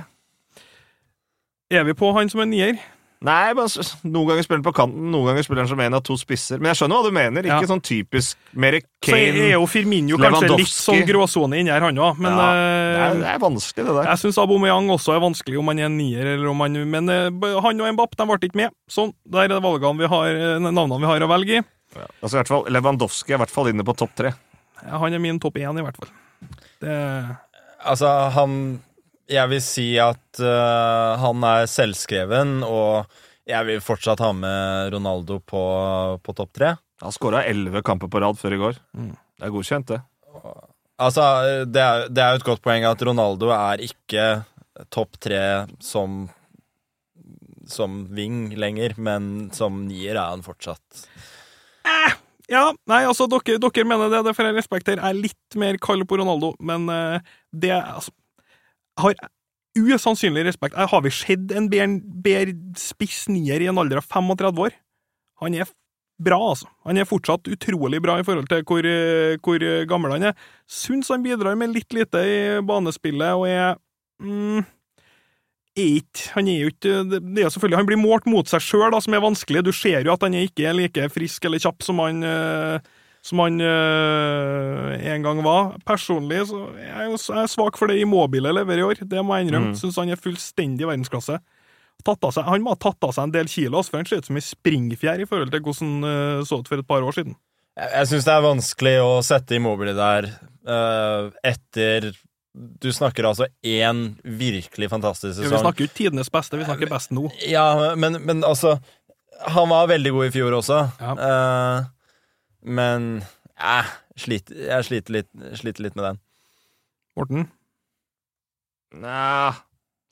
Er vi på han som er nier? Nei, men noen ganger spiller han på kanten, noen ganger spiller han som en av to spisser. Men jeg skjønner hva du mener. Ikke Ja. sånn typisk mer Så er Kane jo Firmino kanskje litt sånn gråsone inni her, han òg. Men ja, det, er, eh, det er vanskelig, det der. Jeg syns Aubameyang også er vanskelig, om han er nier eller om han Men eh, han og Mbapp de ble ikke med. Sånn, Der er det valgene vi har, eh, navnene vi har å velge i. Altså, i hvert fall, Lewandowski er i hvert fall inne på topp tre. Ja, Han er min topp én, i hvert fall. Det, Altså, han Jeg vil si at uh, han er selvskreven, og jeg vil fortsatt ha med Ronaldo på, på topp tre. Han skåra elleve kamper på rad før i går. Mm. Det er godkjent, det. Altså, det er, det er jo et godt poeng at Ronaldo er ikke topp tre som som wing lenger, men som nier er han fortsatt. Eh, ja, nei, altså, dere, dere mener det, det får jeg respektere. Jeg er litt mer kald på Ronaldo, men eh, det altså, har usannsynlig respekt. Har vi sett en bedre spiss nier i en alder av 35 år? Han er bra, altså. Han er fortsatt utrolig bra i forhold til hvor, eh, hvor gammel han er. Syns han bidrar med litt lite i banespillet, og er mm, Han er jo ikke Det er selvfølgelig Han blir målt mot seg sjøl, som er vanskelig. Du ser jo at han ikke er like frisk eller kjapp som han eh, som han øh, en gang var. Personlig så jeg jeg er svak for det Immobile leverer i år, det må jeg innrømme. Mm. Syns han er fullstendig verdensklasse. Seg, han må ha tatt av seg en del kilo, for han ser ut som ei springfjær i forhold til hvordan han eh, så ut for et par år siden. Jeg, jeg syns det er vanskelig å sette Immobile der øh, etter Du snakker altså én virkelig fantastisk sesong. Vi snakker jo ikke tidenes beste, vi snakker best nå. Ja, men, men altså Han var veldig god i fjor også. Ja. Men eh, sliter, jeg sliter litt, sliter litt med den. Morten? Nja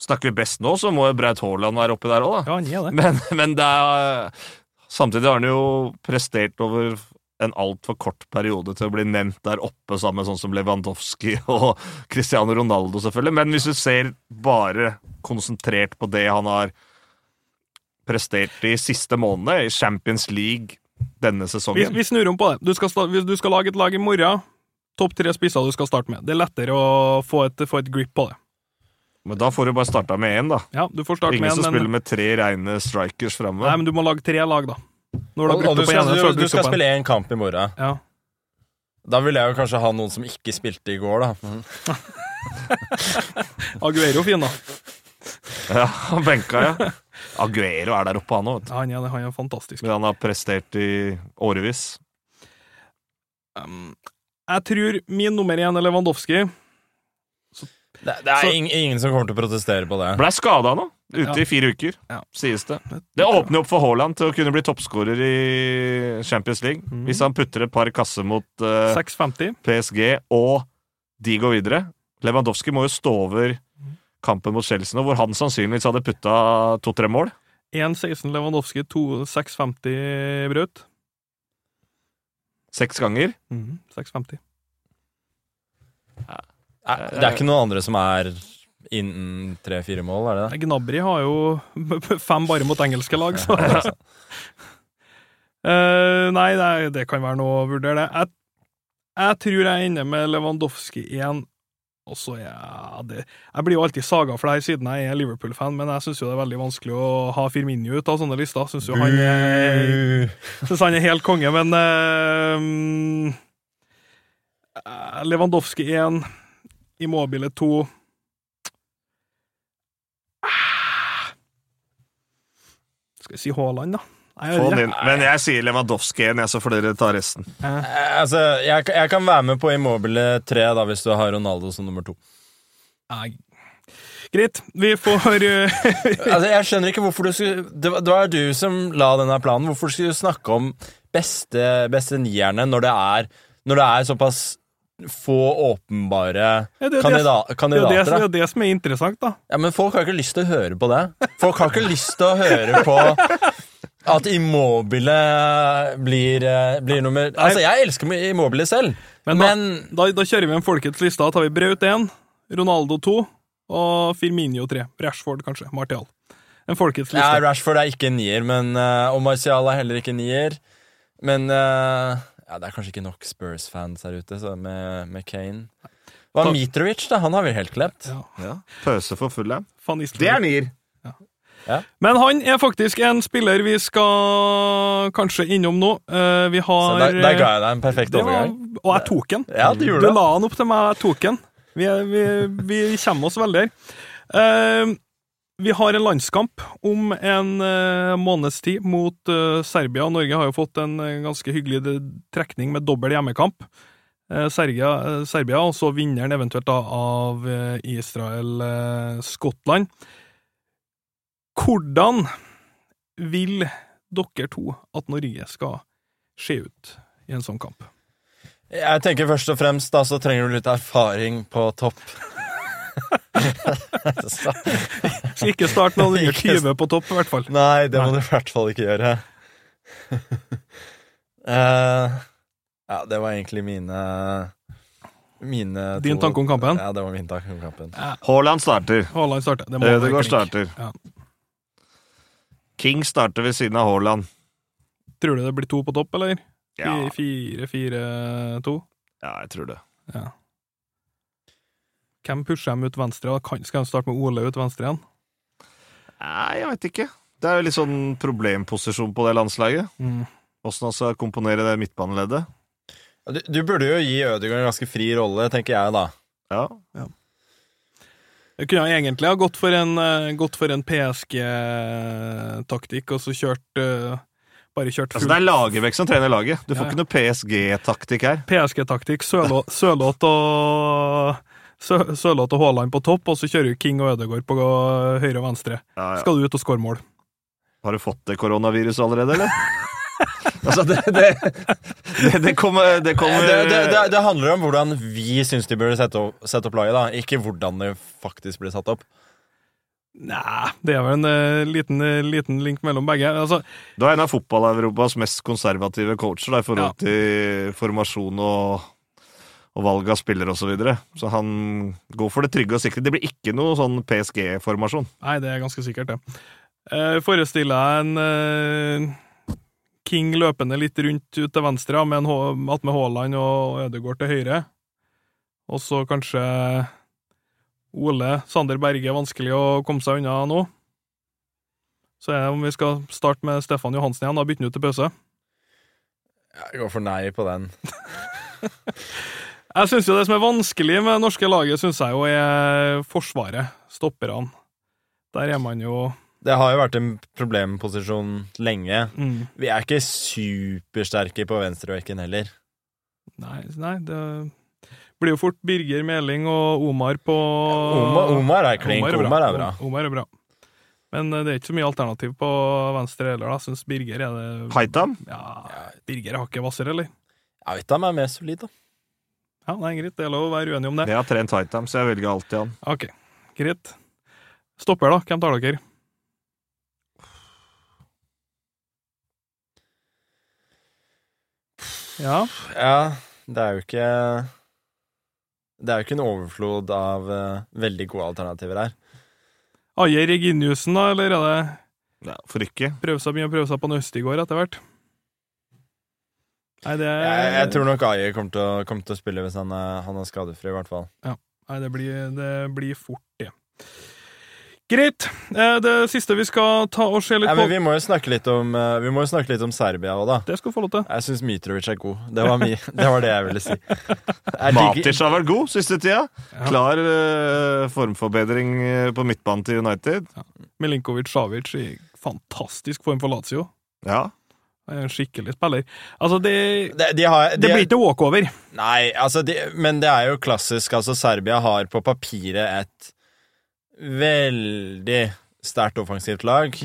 Snakker vi best nå, så må jo Braut Haaland være oppi der òg, da. Ja, han er det. Men, men det er Samtidig har han jo prestert over en altfor kort periode til å bli nevnt der oppe sammen med sånn som Lewandowski og Cristiano Ronaldo, selvfølgelig. Men hvis du ser bare konsentrert på det han har prestert de siste månedene, i Champions League denne sesongen vi snur om på det. Du skal, hvis du skal lage et lag i morgen, topp tre spisser du skal starte med. Det er lettere å få et, få et grip på det. Men da får du bare starta med én, da. Ja, du får starte Ingen med som spiller men, med tre reine strikers framme. nei, men du må lage tre lag, da. Når du har Og, og brukt du skal, ene, du, du skal en. spille én kamp i morgen. Ja. Da vil jeg jo kanskje ha noen som ikke spilte i går, da. Aguero fin, da. Ja, han benka, ja. Aguero er der oppe, han òg. Han, er, han er fantastisk. Men han har prestert i årevis. Um, jeg tror min nummer én er Lewandowski. Det, det er Så- ing- ingen som kommer til å protestere på det. Blei skada nå, ute Ja. i fire uker, Ja. sies det. Det åpner opp for Haaland til å kunne bli toppskårer i Champions League. Mm. Hvis han putter et par kasser mot uh, 6,50. PSG, og de går videre. Lewandowski må jo stå over kampen mot Chelsea hvor han sannsynligvis hadde putta to-tre mål. 1-16 Lewandowski, 2 6,50 Braut. Seks ganger. Mm, 6,50. Eh, Det er ikke noen andre som er innen tre-fire mål, er det det? Gnabry har jo fem bare mot engelske lag, så uh, Nei, det, det kan være noe å vurdere, det. Jeg, jeg tror jeg er inne med Lewandowski igjen. Og så ja, det, Jeg blir jo alltid saga for det her siden jeg er Liverpool-fan, men jeg syns jo det er veldig vanskelig å ha Firmini ut av sånne lister. Syns jo han er, synes han er helt konge, men eh, Lewandowski 1, Immobile 2 Ah. Skal vi si Haaland, da? Få den inn. Men jeg sier Lewandowski igjen, så får dere ta resten. Eh, Altså, jeg, jeg kan være med på Immobile 3 da, hvis du har Ronaldo som nummer to. Greit, vi får eh, Altså, jeg skjønner ikke hvorfor du skulle Det var, det var du som la denne planen. Hvorfor skulle du snakke om beste, beste nierne når det er Når det er såpass få åpenbare Ja, det er kandida Det jo det, det er det som er interessant, da. Ja, men folk har ikke lyst til å høre på det. Folk har ikke lyst til å høre på at Immobile blir, eh, blir nummer Altså, jeg elsker Immobile selv, Men men, da, da, da kjører vi en folkets liste. Da tar vi Braut 1, Ronaldo 2 og Firminio 3. Rashford, kanskje. Martial. En folkets ja. Rashford er ikke en nier, men, eh, og Martial er heller ikke en nier. Men eh, ja, det er kanskje ikke nok Spurs-fans her ute så med, med Kane. Hva Mitrovic, da? Han har vi helt klept. Ja, Ja. Pøse for fulle. Det er nier! Men han er faktisk en spiller vi skal kanskje innom nå. Uh, vi Så har der, der ga jeg deg en perfekt overgang. var. Og jeg tok den. Ja, du Du la den opp til meg, jeg tok den. Vi, vi, vi kommer oss veldig her. Uh, vi har en landskamp om en uh, måneds tid mot uh, Serbia. Norge har jo fått en uh, ganske hyggelig trekning med dobbel hjemmekamp. Eh, Serbia, eh, Serbia, og så vinneren eventuelt da av eh, Israel-Skottland. Hvordan vil dere to at Norge skal se ut i en sånn kamp? Jeg tenker først og fremst da så trenger du litt erfaring på topp. Så- så ikke start med under Ikke- 20 på topp, i hvert fall. Nei, det må Nei. du i hvert fall ikke gjøre. uh, ja, det var egentlig mine Mine Din tanke om kampen? Ja, det var min tanke om kampen. Haaland starter. Haaland starter. Det må Ødegaard starter. Ja. King starter ved siden av Haaland. Tror du det blir to på topp, eller? Ja, Fire, fire, to? ja, jeg tror det. Ja. Hvem pusher dem ut venstre? da? Skal de starte med Ole ut venstre igjen? Nei, jeg veit ikke. Det er jo litt sånn problemposisjon på det landslaget. Mm. Åssen han skal komponere det midtbaneleddet. Du, du burde jo gi Ødegaard en ganske fri rolle, tenker jeg da. Ja. Ja. Jeg kunne egentlig ha gått for en, eh, en PSG-taktikk, og så kjørt eh, Bare kjørt Altså, det er Lagerbäck som trener laget. Du får Ja, ikke noe PSG-taktikk her. PSG-taktikk. Sølåt og Sø- Sørloth og Haaland på topp, og så kjører King og Ødegaard på høyre og venstre. Ja, ja. Skal du ut og skåre mål? Har du fått det koronaviruset allerede, eller? altså, det det, det, det kommer, det kommer Det, det, det, det handler om hvordan vi syns de burde sette opp, sette opp laget, da. Ikke hvordan det faktisk blir satt opp. Nei, det er vel en uh, liten, uh, liten link mellom begge. Altså, Du er en av fotball-Europas mest konservative coacher da, i forhold til formasjon og, og valg av spillere osv. Så, videre. så han går for det trygge og sikre. Det blir ikke noe sånn PSG-formasjon. nei, det er ganske sikkert, det. Eh, forestiller jeg en King løpende litt rundt ut til venstre, med en at med Haaland og Ødegaard til høyre. Og så kanskje Ole Sander Berge vanskelig å komme seg unna nå. Så er det om vi skal starte med Stefan Johansen igjen, da bytte han ut til pause. Jeg går for nei på den. Jeg synes jo det som er vanskelig med det norske laget, synes jeg jo er forsvaret. Stopperne. Der er man jo Det har jo vært en problemposisjon lenge. mm, Vi er ikke supersterke på venstrebekken heller. Nei, nei, det blir jo fort Birger Meling og Omar på Omar, Omar er klink. Omar er bra. Omar er bra. Men eh, det er ikke så mye alternativ på venstre heller, da. Syns Birger er det Haitam? Ja, Birger har ikke vasser, eller? Ja, vet han er mer solid, da. Ja, det er greit. Det er lov å være uenig om det. Jeg har trent Haitam, så jeg velger alltid han. Ok, greit. Stopper, da. Hvem tar dere? Ja, Ja, det er jo ikke Det er jo ikke en overflod av uh, veldig gode alternativer her. Ajer Reginiussen, da, eller er det Ja, for ikke. prøve seg, mye å prøve seg på Nøst i går etter hvert? Nei, det Jeg, jeg tror nok Aier kommer kommer til å spille hvis han er, han er skadefri, i hvert fall. Nei, det blir, det blir fort, det. Greit. Eh, Det siste vi skal ta og se litt på men vi må jo snakke litt om, eh, vi må jo snakke litt om Serbia òg, da. Det skal få lov til. Jeg syns Mitrovic er god. Det var, mi, det var det jeg ville si. Matic har vært god siste tida. Ja. Klar eh, formforbedring på midtbanen til United. Milinkovic Savic i fantastisk form for Lazio. Ja. Han En skikkelig spiller. Altså, det, de, de har, de, det blir ikke walkover. Nei, altså de, Men det er jo klassisk. Altså, Serbia har på papiret et veldig sterkt offensivt lag.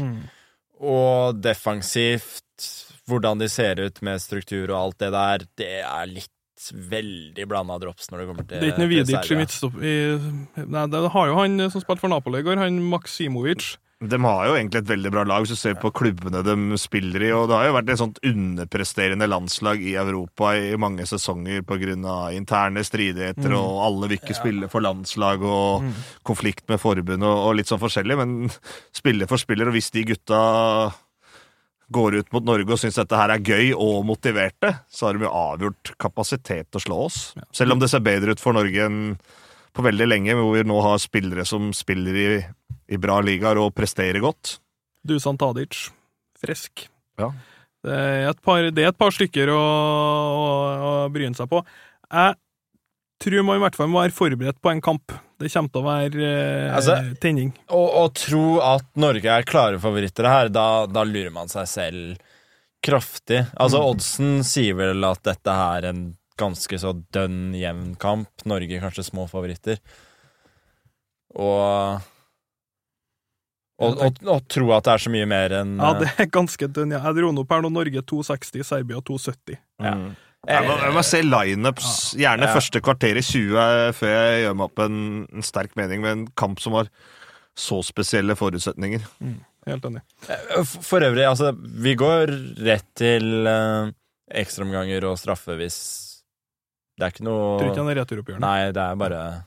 Og defensivt, hvordan de ser ut med struktur og alt det der, det er litt veldig blanda drops når det kommer til Det er ikke noe Vidic i midtstopp... Nei, det har jo han som spilte for Napoli i går, han Maksimovic. De har jo egentlig et veldig bra lag, hvis du ser på klubbene de spiller i. Og det har jo vært et sånt underpresterende landslag i Europa i mange sesonger pga. interne stridigheter, og alle vil ikke spille for landslag og konflikt med forbund og, og litt sånn forskjellig. Men spiller for spiller, og hvis de gutta går ut mot Norge og syns dette her er gøy og motiverte, så har de jo avgjort kapasitet til å slå oss. Selv om det ser bedre ut for Norge enn på veldig lenge, hvor vi nå har spillere som spiller i, i bra ligaer og presterer godt. Dusan Tadic. Frisk. Ja. Det er et par, det er et par stykker å, å, å bryne seg på. Jeg tror man i hvert fall må være forberedt på en kamp. Det kommer til å være eh, Altså- tenning. Å å tro at Norge er klare favoritter her, da, da lurer man seg selv kraftig. Altså, Oddsen sier vel at dette er en ganske så dønn jevn kamp. Norge kanskje små favoritter. Og og, og, og tro at det er så mye mer enn Ja, det er ganske dønn. ja. Jeg dro nå per nå Norge 260, Serbia 270. Ja. Mm. Jeg må, jeg må se lineups, gjerne Ja. første kvarter i 20, før jeg gjør meg opp en, en sterk mening med en kamp som har så spesielle forutsetninger. Helt enig. eh, For for øvrig, altså, vi går rett til uh, ekstraomganger og straffe hvis Det er ikke noe Tror ikke han er returoppgjørende. Nei, det er bare Eh,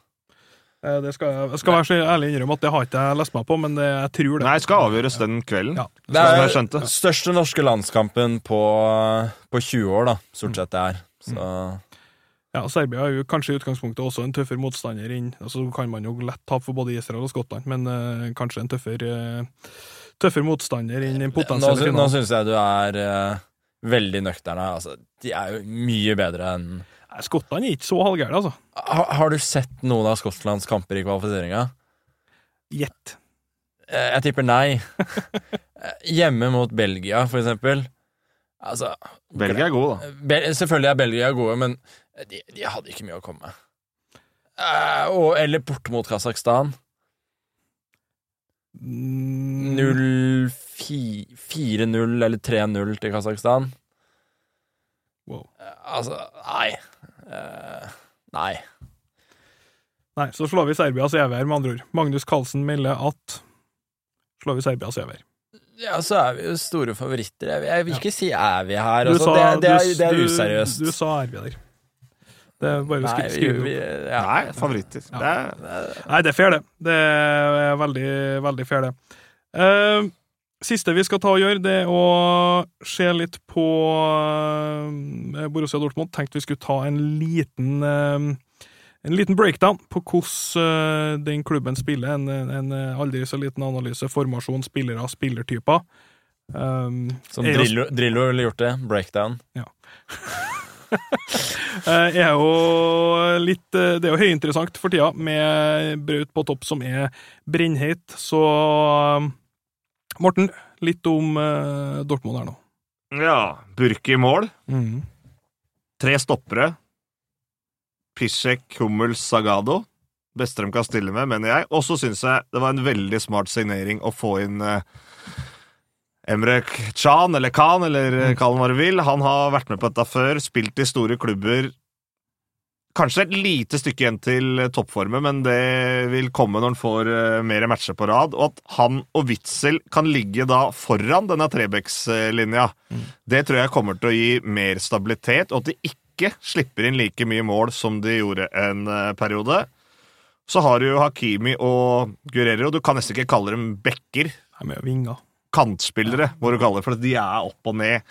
Det skal jeg, jeg skal være så ærlig innrømme at det har ikke jeg lest meg på, men det, jeg tror det. Nei, skal avgjøres den kvelden. Ja. Det er den største norske landskampen på, på 20 år, da, stort sett det er. Så Ja, Serbia er jo kanskje i utgangspunktet også en tøffere motstander inn altså, Så kan man jo lett tape for både Israel og Skottland, men uh, kanskje en tøffere eh, Tøffere motstander enn den nå, potensielle sy- nå finalen. syns jeg du er uh, veldig nøktern her. Altså, de er jo mye bedre enn Skottland er ikke så halvgærne, altså. har, har du sett noen av Skottlands kamper i kvalifiseringa? Gjett. Eh, Jeg tipper nei. Eh, Hjemme mot Belgia, for eksempel. Altså Belgia er gode, da. Bel Selvfølgelig er Belgia gode, men de, de hadde ikke mye å komme med. Uh, eller bort mot Kasakhstan. Mm, 0-4-0 eller 3-0 til Kasakhstan. Wow. Eh, Altså, nei. Eh, nei. Nei, så slår vi Serbia, så er vi her, med andre ord. Magnus Carlsen melder at Slår vi Serbia, så er vi her. Ja, så er vi jo store favoritter. Jeg vil, ikke si er vi her. Altså, sa- det, det, er, du- det er useriøst. Du sa er vi der. Det er bare å skrive vi, det opp. ja. Nei, favoritter. Det er, Nei, det er fair, det. Det er veldig, veldig fair, det. Eh, siste vi skal ta og gjøre, det er å se litt på eh, Borussia Dortmund. Tenkte vi skulle ta en liten, eh, en liten breakdown på hvordan eh, den klubben spiller. En, en aldri så liten analyse. Formasjon, spillere, spillertyper. Um, Som Drillo, Drillo ville gjort det. Breakdown. Ja. er jo litt Det er jo høyinteressant for tida, med Braut på topp som er brennheit. Så Morten, litt om eh, Dortmund her nå. Ja, Burke i mål. Mm. Tre stoppere. Pisek, Hummels, Sagado. Beste de kan stille med, mener jeg. Og så syns jeg det var en veldig smart signering å få inn eh, Emre Chan, eller Khan, eller eh, kall han hva du vil. Han har vært med på dette før, spilt i store klubber. Kanskje et lite stykke igjen til toppformen, men det vil komme når han får eh, mer matcher på rad. Og at han og Witzel kan ligge da foran denne Trebecks-linja, det tror jeg kommer til å gi mer stabilitet, og at de ikke slipper inn like mye mål som de gjorde en eh, periode. Så har du jo Hakimi og Guerrero. Du kan nesten ikke kalle dem backer. Er vinger. Kantspillere, må du kalle det, for de er opp og ned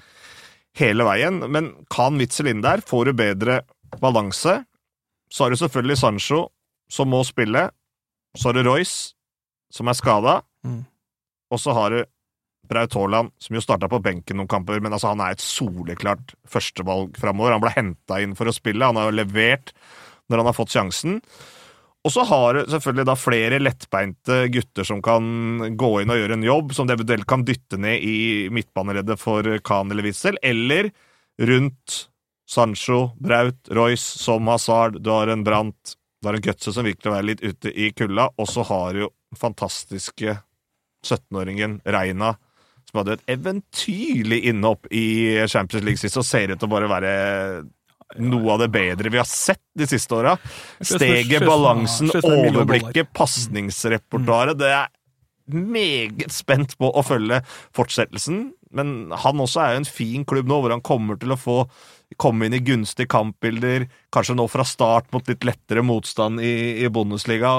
hele veien. Men kan Witzel inn der, får du bedre balanse. Så har du selvfølgelig Sancho, som må spille. Så har du Royce, som er skada. Mm. Og så har du Braut Haaland, som jo starta på benken noen kamper, men altså han er et soleklart førstevalg framover. Han ble henta inn for å spille, han har jo levert når han har fått sjansen. Og så har du selvfølgelig da flere lettbeinte gutter som kan gå inn og gjøre en jobb, som de eventuelt kan dytte ned i midtbaneleddet for Khan eller Witzel, eller rundt Sancho, Braut, Royce, som Hazard, du har en Brant, du har en Gutse som virkelig er litt ute i kulda, og så har du fantastiske 17-åringen Reina, som hadde et eventyrlig innhopp i Champions League sist, og ser ut til å bare være noe av det bedre vi har sett de siste åra. Steget, balansen, overblikket, pasningsrepertoaret. Det er meget spent på å følge fortsettelsen. Men han også er jo en fin klubb nå, hvor han kommer til å få komme inn i gunstige kampbilder. Kanskje nå fra start mot litt lettere motstand i, i Bundesliga.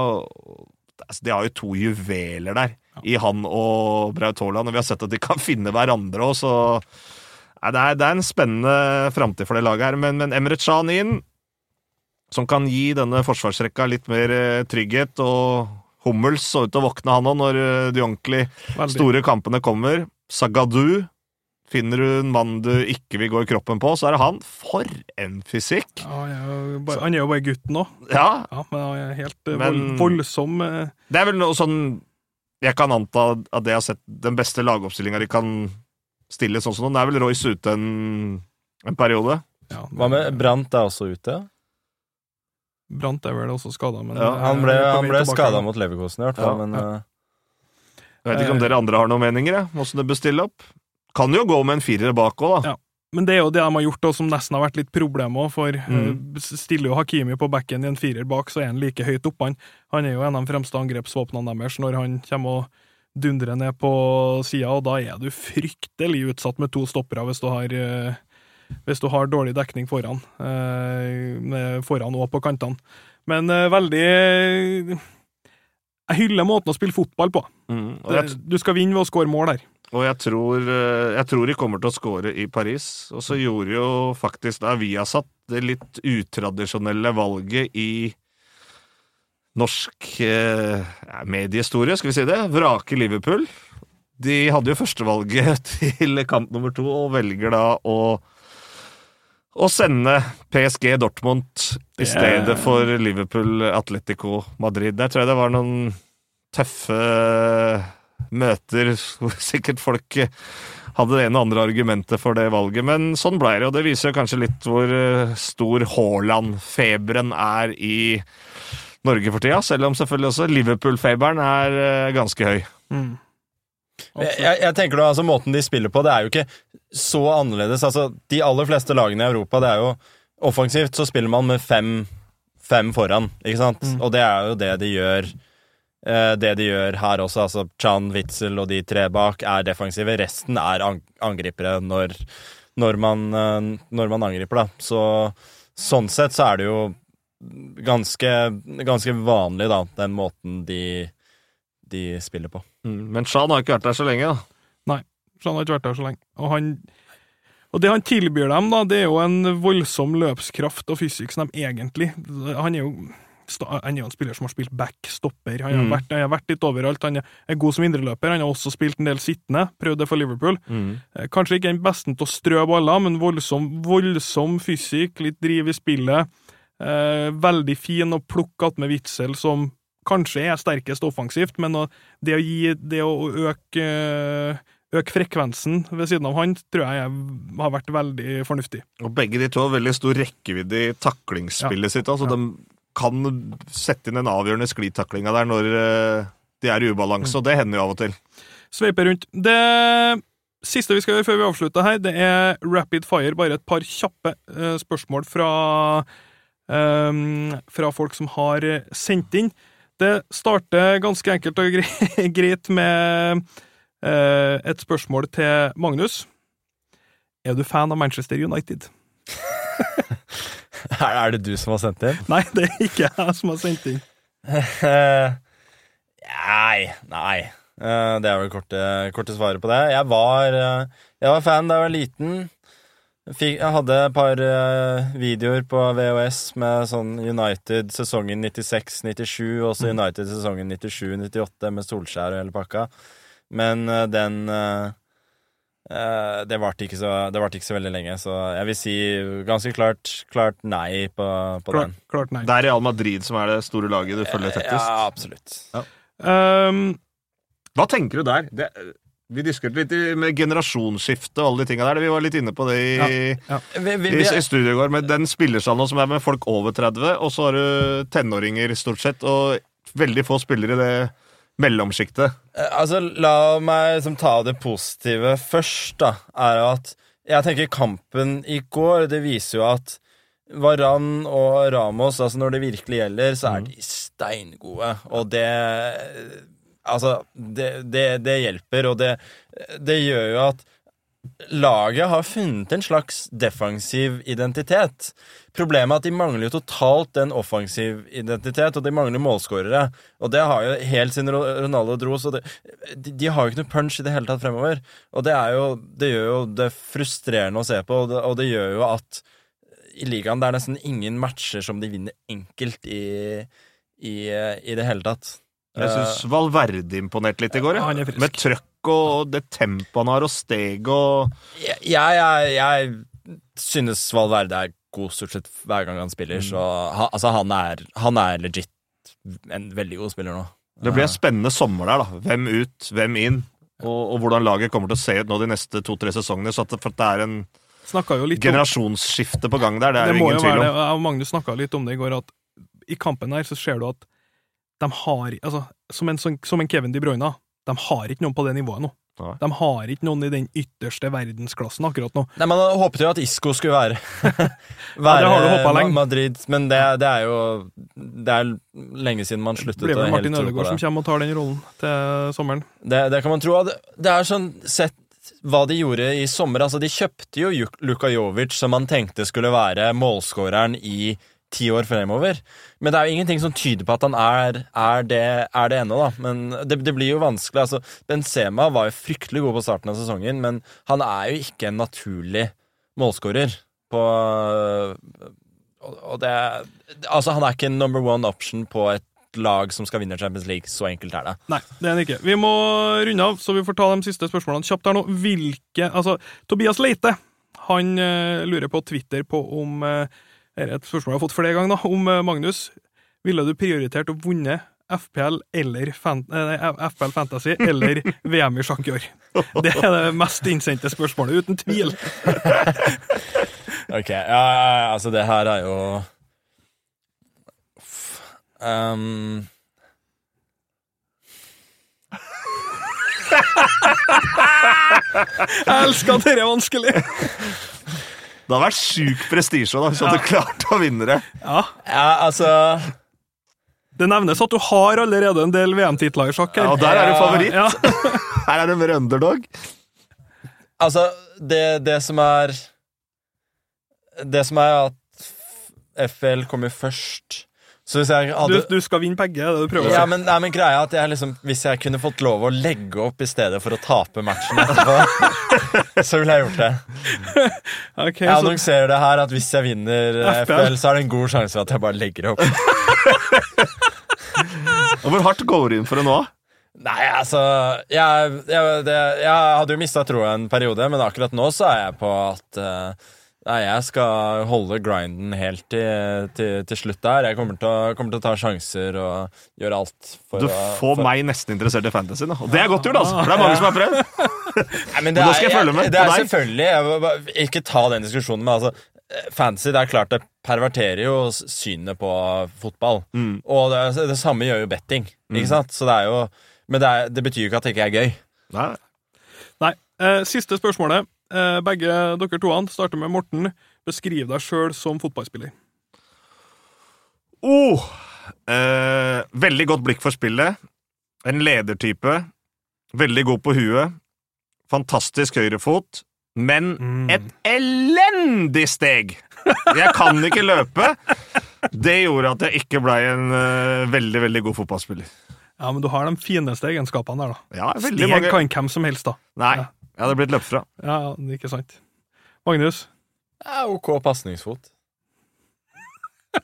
Altså, de har jo to juveler der, i han og Braut Haaland. Og vi har sett at de kan finne hverandre òg, så det, er, det er en spennende framtid for det laget her. Men, men Emre Can inn, som kan gi denne forsvarsrekka litt mer eh, trygghet. Og Hummels så ut til å våkne, han òg, når eh, de ordentlig store kampene kommer. Sagadu. Finner du en mann du ikke vil gå i kroppen på, så er det han. For en fysikk! Ja, han, er jo bare, han er jo bare gutten òg. Ja, Ja, men han er helt eh, Men- voldsom. eh, det er vel noe sånn Jeg kan anta at det har sett den beste lagoppstillinga de kan stille sånn som nå. Det er vel Royce ute en, en periode. Ja, Hva med Brant er også ute? Brant er vel også skada, men Ja, eh, Han ble, er han ble skada mot Leverkosen, i hvert fall. Ja, men ja. eh, Jeg vet ikke om dere andre har noen meninger, jeg, hvordan det bør stille opp. Kan jo gå med en firer bak òg, da. Ja. Men det er jo det de har gjort, og som nesten har vært litt problem òg, for Mm. eh, stiller jo Hakimi på bekken i en firer bak, så er han like høyt oppe. Han, han er jo en av de fremste angrepsvåpnene deres når han kommer og dundrer ned på sida, og da er du fryktelig utsatt med to stoppere hvis du har eh, hvis du har dårlig dekning foran, eh, foran og på kantene. Men eh, veldig Jeg hyller måten å spille fotball på. Mm. Jeg, Du skal vinne ved å skåre mål der. og jeg, tror, eh, jeg tror de kommer til å score i Paris. Og så gjorde jo faktisk da Viasat det litt utradisjonelle valget i norsk eh, mediehistorie, skal vi si det. Vrake Liverpool. De hadde jo førstevalget til kamp nummer to, og velger da å å sende PSG Dortmund i Det- stedet for Liverpool Atletico Madrid. Der tror jeg det var noen tøffe møter hvor sikkert folk hadde det ene og andre argumentet for det valget, men sånn ble det, og det viser jo kanskje litt hvor eh, stor Haaland-feberen er i Norge for tida, selv om selvfølgelig også Liverpool-feberen er eh, ganske høy. Mm. Jeg, jeg, tenker da, altså Måten de spiller på, det er jo ikke så annerledes. Altså, De aller fleste lagene i Europa, det er jo offensivt, så spiller man med fem, fem foran, ikke sant? Mm. Og det er jo det de gjør eh, det de gjør her også. altså Chan, Witzel og de tre bak er defensive. Resten er ang angripere når, når, man, eh, når man angriper, da. Så sånn sett så er det jo ganske, ganske vanlig, da, den måten de, de spiller på. Men Shan har ikke vært der så lenge, da. Nei, Shan har ikke vært der så lenge. Og han, Og det han tilbyr dem, da, det er jo en voldsom løpskraft og fysikk som de egentlig Han er jo han er jo en spiller som har spilt backstopper. Han har, Mm. vært, han har vært litt overalt. Han er god som indreløper. Han har også spilt en del sittende, prøvd det for Liverpool. Mm. Kanskje ikke den beste til å strø baller, men voldsom, voldsom fysikk, litt driv i spillet. Eh, veldig fin å plukke att med Witzel, som kanskje er sterkest offensivt, men det å gi Det å øke eh, Øke frekvensen ved siden av han, tror jeg jeg har vært veldig fornuftig. Og begge de to har veldig stor rekkevidde i taklingsspillet sitt. Altså Ja. De kan sette inn den avgjørende sklitaklinga der når eh, de er i ubalanse, og det hender jo av og til. Sveiper rundt. Det siste vi skal gjøre før vi avslutter her, det er rapid fire. Bare et par kjappe eh, spørsmål fra, um, fra folk som har sendt inn. Det starter ganske enkelt og gre- greit med eh, et spørsmål til Magnus. Er du fan av Manchester United? Er det du som har sendt inn? Nei, det er ikke jeg som har sendt inn. Nei, nei. Eh, det er vel korte, korte svaret på det. Jeg var, eh, jeg var fan da jeg var liten. Fikk, jeg hadde et par uh, videoer på VHS med sånn United sesongen 96-97, og også United sesongen 97-98 med Solskjær og hele pakka. Men uh, den uh, eh, Det varte ikke, så- ikke så veldig lenge, så jeg vil si ganske klart, klart nei på, på Klart, den. klart nei. Det er Real Madrid som er det store laget du følger tettest. Ja, absolutt. Um, Hva tenker du der? Det, vi diskuterte litt med generasjonsskifte og alle de tinga der. Vi var litt inne på det i, Vi, vi, i, vi, i studio i går, med den spillersalen som er med folk over 30, og så har du tenåringer, stort sett, og veldig få spillere i det mellomsjiktet. Eh, Altså, la meg liksom ta det positive først, da. Er at jeg tenker kampen i går, det viser jo at Varan og Ramos, altså når det virkelig gjelder, så er de steingode. Og det Altså, det, det, det hjelper, og det, det gjør jo at laget har funnet en slags defensiv identitet. Problemet er at de mangler jo totalt en offensiv identitet, og de mangler målskårere. Og det har jo helt siden Ro- Ronaldo dro, så det, de, de har jo ikke noe punch i det hele tatt fremover. Og det, jo, det gjør jo det frustrerende å se på, og det, og det gjør jo at i ligaen det er nesten ingen matcher som de vinner enkelt i, i, i det hele tatt. Jeg syns Valverde imponerte litt i går. Ja, Ja. han er frisk. Med trøkk og det tempoet han har, og steg og Jeg, jeg, jeg, synes Valverde er god stort sett hver gang han spiller, så han, altså, han, er, han er legit en veldig god spiller nå. Det blir en spennende sommer der, da. Hvem ut, hvem inn? Og, og hvordan laget kommer til å se ut nå de neste to-tre sesongene. Så at det, for at det er en jo litt om generasjonsskifte på gang der, det er det jo ingen tvil om. det. Magnus snakka litt om det i går, at i kampen her så ser du at de har altså, som, en, sånn- som en Kevin De Bruyne, de har ikke noen på det nivået nå. Nei. De har ikke noen i den ytterste verdensklassen akkurat nå. Nei, Man håpet jo at Isco skulle være det har du håpet Ma- lenge. Madrid, men det, det er jo Det er lenge siden man sluttet å Det blir å vel helt Martin tro på Ødegaard som kommer og tar den rollen til sommeren. det. Det kan man tro. Det, det er sånn sett hva de gjorde i sommer. Altså, de kjøpte jo Luka Jovic, som man tenkte skulle være målskåreren i ti år fremover. Men det er jo ingenting som tyder på at han er, er det, det ennå, da. Men det, det blir jo vanskelig. Altså, Benzema var jo fryktelig god på starten av sesongen, men han er jo ikke en naturlig målskårer på og, det Altså, han er ikke en number one option på et lag som skal vinne Champions League. Så enkelt er det. Nei, det er han ikke. Vi må runde av, så vi får ta de siste spørsmålene kjapt her nå. Hvilke Altså, Tobias Leite, han uh, lurer på Twitter på om eh, er et spørsmål jeg har fått flere ganger, da, om eh, Magnus. Ville du prioritert å vunne FPL eller fan, eh, nei, FPL Fantasy eller VM i sjakk i år? Det er det mest innsendte spørsmålet, uten tvil. Ok, ja, altså det her er jo. Um, Jeg elsker at dette er vanskelig! Det har vært sjuk prestisje hvis du hadde klart å vinne det. Ja, ja, altså Det nevnes at du har allerede en del VM-titler i sjakk. Ja, og der er du favoritt. Ja. Her er du mer underdog. Altså, det, det som er Det som er at FL kommer først, Så hvis jeg Du, hadde du skal vinne begge, det du prøver å ja, si? men, nei, men greia er at jeg liksom Hvis jeg kunne fått lov å legge opp i stedet for å tape matchen etterpå, så ville jeg gjort det. Okay, Jeg så, annonserer det her at hvis jeg vinner eh. FPL, så er det en god sjanse for at jeg bare legger opp. Og hvor hardt går du inn for det nå? Nei, altså Jeg, jeg, det, jeg hadde jo mista troa en periode, men akkurat nå så er jeg på at eh, Nei, jeg skal holde grinden helt til, til, til slutt der. Jeg kommer til, å, kommer til å ta sjanser og gjøre alt for Du å får for- meg nesten interessert i fantasy da. Og det er godt gjort, altså. For det er mange som har prøvd. Nei, men Men da skal jeg følge med Det er selvfølgelig jeg bare- Ikke ta den diskusjonen, men altså eh, Fantasy, det er klart det perverterer jo synet på fotball. Mm. Og det, det samme gjør jo betting, ikke sant? Så det er jo Men det, er, det betyr jo ikke at det ikke er gøy. Nei. Nei. Eh, siste spørsmålet. Eh, begge dere toene starter med Morten. Beskriv deg sjøl som fotballspiller. Oh, eh, veldig godt blikk for spillet. En ledertype. Veldig god på huet. Fantastisk høyrefot. Men Mm. et elendig steg! Jeg kan ikke løpe. Det gjorde at jeg ikke blei en uh, veldig, veldig god fotballspiller. Ja, men du har de fineste egenskapene der, da. Ja, Steg mange kan hvem som helst, da. Nei, Ja. Jeg hadde blitt løpt fra. Ja, ja, ikke sant. Magnus? Ja, ok pasningsfot.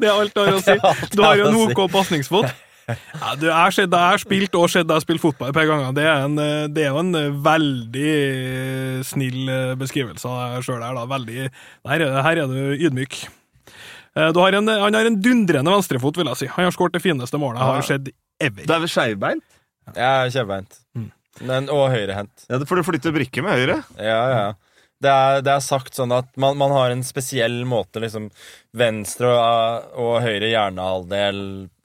Det er alt du har å si. Du har jo en OK pasningsfot. Ja, du, jeg har sett deg jeg har spilt og sett deg spille fotball et par ganger. Det er, en, det er jo en veldig eh, snill eh, beskrivelse av deg sjøl her. da. Veldig, her, er, her er du ydmyk. Eh, Du har en, han har en dundrende venstrefot, vil jeg si. Han har skåret det fineste målet jeg har sett ever. Du er vel skeivbeint? Jeg er kjempebeint. Men, og høyrehendt. Ja, for du flytter brikke med høyre. Ja, ja. Det er, det er sagt sånn at man, man har en spesiell måte liksom venstre og, og høyre hjernehalvdel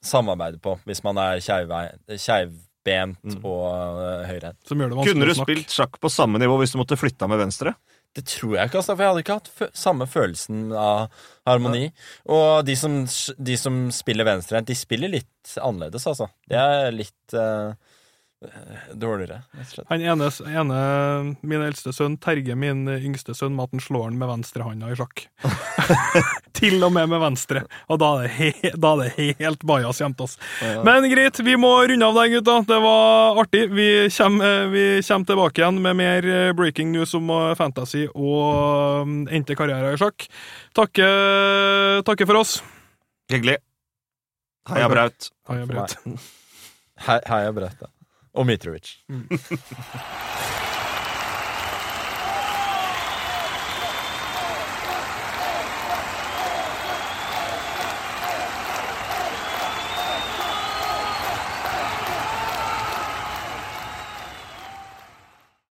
samarbeider på, hvis man er keivbent mm. og uh, høyrehendt. Som gjør det Kunne du spilt sjakk på samme nivå hvis du måtte flytta med venstre? Det tror jeg ikke, altså, for jeg hadde ikke hatt samme følelsen av harmoni. Og de som, de som spiller venstrehendt, de spiller litt annerledes, altså. Det er litt eh, dårligere, og slett. Han ene, ene, min eldste sønn, terger min yngste sønn med at han slår han med venstrehånda i sjakk. Til og med med venstre. Og da er det, he, da er det helt bajas gjemt oss. Men greit, vi må runde av der, gutta. Det var artig. Vi kommer, eh, vi kommer tilbake igjen med mer eh, breaking news om eh, fantasy og mm, endte karriere i sjakk. Takke, takke for oss. Hyggelig. Heia Braut. Heia Braut. Heia brøt. meg. Og Mitrovic.